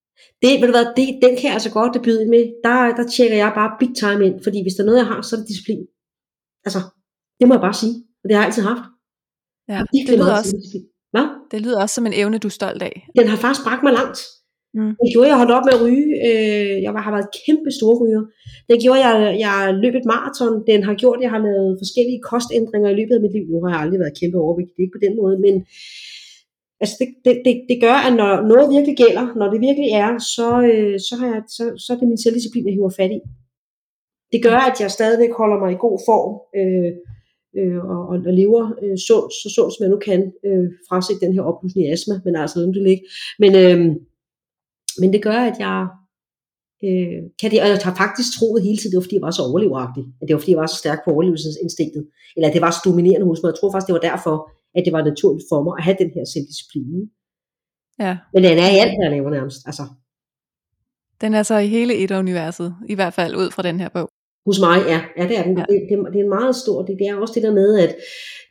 Det, ved du hvad, det, den kan jeg altså godt byde ind med. Der, der tjekker jeg bare big time ind, fordi hvis der er noget, jeg har, så er det disciplin. Altså, det må jeg bare sige. Og det har jeg altid haft. Ja, har det lyder, også. Hvad? det lyder også som en evne, du er stolt af. Den har faktisk bragt mig langt. Mm. Den gjorde, jeg holdt op med at ryge. Øh, jeg har været kæmpe store ryger. Den gjorde, jeg, jeg løb et maraton. Den har gjort, jeg har lavet forskellige kostændringer i løbet af mit liv. Nu har jeg aldrig været kæmpe overvægtig, det er ikke på den måde, men altså det, det, det, det gør, at når noget virkelig gælder, når det virkelig er, så, øh, så, har jeg, så, så er det min selvdisciplin, jeg hiver fat i. Det gør, at jeg stadigvæk holder mig i god form, øh, øh, og, og, lever øh, sundt, så sundt som jeg nu kan, øh, fraset den her oplysning i astma, men altså lad det ligge. Men, øh, men det gør, at jeg øh, kan det, og jeg har faktisk troet hele tiden, det var fordi, jeg var så overleveragtig, at det var fordi, jeg var så stærk på overlevelsesinstinktet, eller at det var så dominerende hos mig. Jeg tror faktisk, det var derfor, at det var naturligt for mig at have den her selvdisciplin. Ja, Men den er i alt, hvad jeg laver nærmest. Altså, den er så i hele etteruniverset, i hvert fald ud fra den her bog. Hos mig, ja, ja det er den. Ja. Det, det, det, er en meget stor, det, det er også det der med, at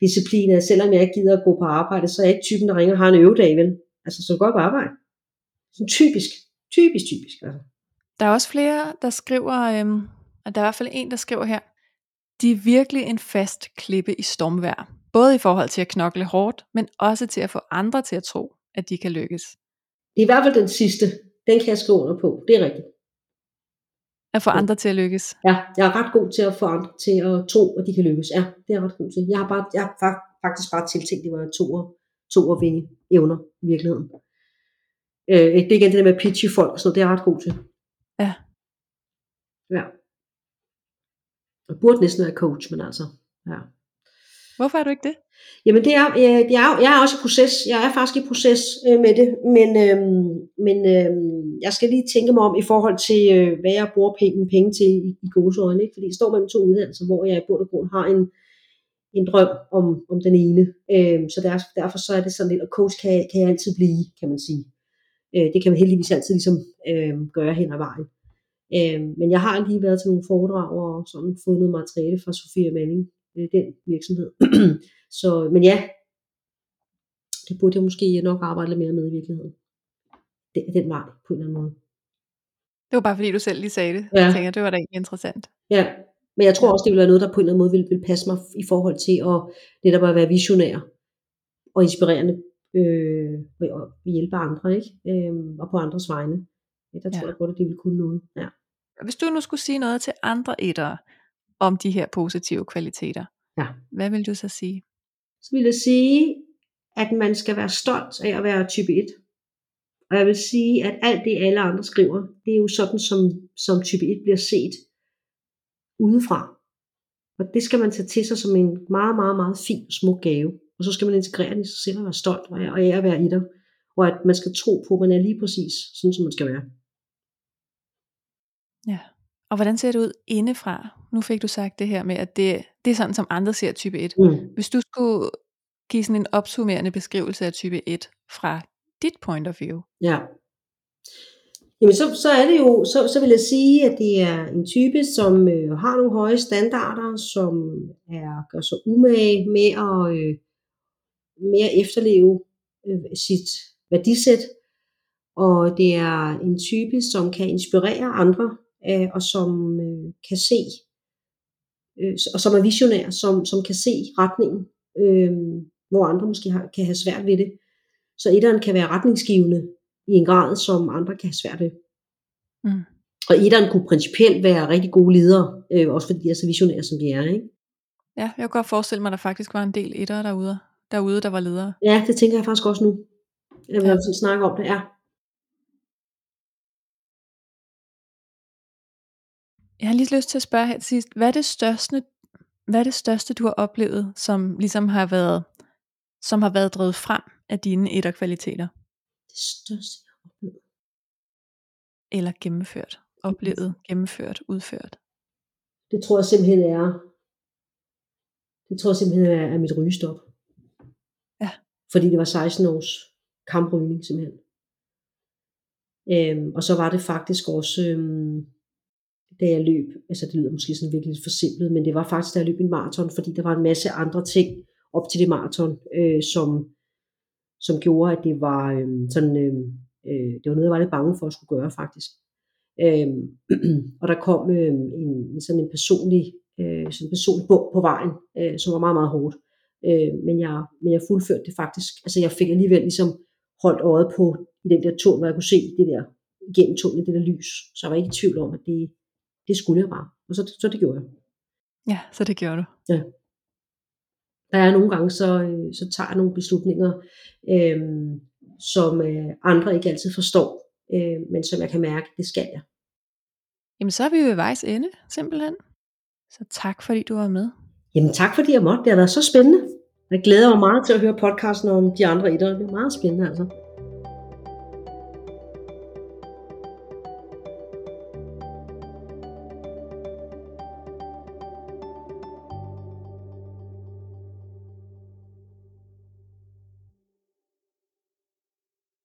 disciplin er, selvom jeg ikke gider at gå på arbejde, så er jeg ikke typen, der ringer og har en øvedag, vel? Altså, så går jeg på arbejde. Sådan typisk, typisk, typisk. Altså. Der er også flere, der skriver, øhm, og der er i hvert fald en, der skriver her, de er virkelig en fast klippe i stormvejr. Både i forhold til at knokle hårdt, men også til at få andre til at tro, at de kan lykkes. Det er i hvert fald den sidste. Den kan jeg skrive under på. Det er rigtigt. At få andre til at lykkes. Ja, jeg er ret god til at få andre til at tro, at de kan lykkes. Ja, det er jeg ret god til. Jeg har, bare, jeg har fak- faktisk bare tiltænkt, at det var to og, to og vinge evner i virkeligheden. Øh, det er igen det der med at pitche folk, og sådan noget, det er jeg ret god til. Ja. Ja. Jeg burde næsten være coach, men altså, ja. Hvorfor er du ikke det? Jamen det er, jeg, det er, jeg er også i proces. Jeg er faktisk i proces øh, med det, men, øh, men øh, jeg skal lige tænke mig om i forhold til, øh, hvad jeg bruger penge, penge til i, i gode øjne. Ikke? Fordi jeg står mellem to uddannelser, hvor jeg i bund og grund har en, en drøm om, om den ene. Øh, så der, derfor så er det sådan lidt, og coach kan, kan jeg altid blive, kan man sige. Øh, det kan man heldigvis altid ligesom øh, gøre hen ad vejen. Øh, men jeg har lige været til nogle foredrag og sådan fået noget materiale fra Sofia Manning, øh, den virksomhed. så, men ja, det burde jeg måske nok arbejde lidt mere med i virkeligheden. Det er den vej, på en eller anden måde. Det var bare fordi, du selv lige sagde det. Ja. Jeg tænker, det var da egentlig interessant. Ja, men jeg tror også, det vil være noget, der på en eller anden måde vil, vil passe mig i forhold til at netop at være visionær og inspirerende øh, og hjælpe andre, ikke? Øh, og på andres vegne. Ja, der tror Ja. jeg godt, at det vil kunne noget. Ja. Hvis du nu skulle sige noget til andre ettere om de her positive kvaliteter, Ja. hvad vil du så sige? så vil jeg sige, at man skal være stolt af at være type 1. Og jeg vil sige, at alt det, alle andre skriver, det er jo sådan, som, som type 1 bliver set udefra. Og det skal man tage til sig som en meget, meget, meget fin, smuk gave. Og så skal man integrere den i sig selv og være stolt og af at være i dig. Og at man skal tro på, at man er lige præcis sådan, som man skal være. Ja. Og hvordan ser det ud indefra? Nu fik du sagt det her med, at det, det er sådan, som andre ser type 1. Mm. Hvis du skulle give sådan en opsummerende beskrivelse af type 1 fra dit point of view. Ja. Jamen så, så er det jo, så, så vil jeg sige, at det er en type, som øh, har nogle høje standarder, som er, gør sig umage med at, øh, med at efterleve øh, sit værdisæt. Og det er en type, som kan inspirere andre, øh, og som øh, kan se, øh, og som er visionær, som, som kan se retningen, øh, hvor andre måske har, kan have svært ved det. Så etteren kan være retningsgivende i en grad, som andre kan have svært ved. Mm. Og etteren kunne principielt være rigtig gode ledere, øh, også fordi de er så visionære, som de er. Ikke? Ja, jeg kunne godt forestille mig, at der faktisk var en del ettere derude, derude der var ledere. Ja, det tænker jeg faktisk også nu. Jeg vil ja. snakke om det, ja. Jeg har lige lyst til at spørge her til sidst, hvad er det største, hvad er det største du har oplevet, som ligesom har været, som har været drevet frem af dine etterkvaliteter? Det største, jeg har oplevet. Eller gennemført, oplevet, gennemført, udført? Det tror jeg simpelthen er, det tror jeg simpelthen er, er mit rygestop. Ja. Fordi det var 16 års kamprygning simpelthen. Øhm, og så var det faktisk også, øhm, da jeg løb, altså det lyder måske sådan virkelig lidt forsimplet, men det var faktisk, da jeg løb en maraton, fordi der var en masse andre ting op til det maraton, øh, som, som gjorde, at det var øh, sådan, øh, øh, det var noget, jeg var lidt bange for at skulle gøre faktisk. Øh, og der kom øh, en, sådan en personlig, øh, sådan en personlig bog på vejen, øh, som var meget, meget hårdt. Øh, men, jeg, men jeg fuldførte det faktisk. Altså jeg fik alligevel ligesom holdt øjet på i den der tunnel, hvor jeg kunne se det der gennem tunnelen, det der lys. Så jeg var ikke i tvivl om, at det, det skulle jeg bare. Og så, så det gjorde jeg. Ja, så det gjorde du. Ja. Der er nogle gange, så, øh, så tager jeg nogle beslutninger, øh, som øh, andre ikke altid forstår, øh, men som jeg kan mærke, det skal jeg. Jamen så er vi ved vejs ende, simpelthen. Så tak fordi du var med. Jamen tak fordi jeg måtte. Det har været så spændende. Jeg glæder mig meget til at høre podcasten om de andre idrætter. Det er meget spændende altså.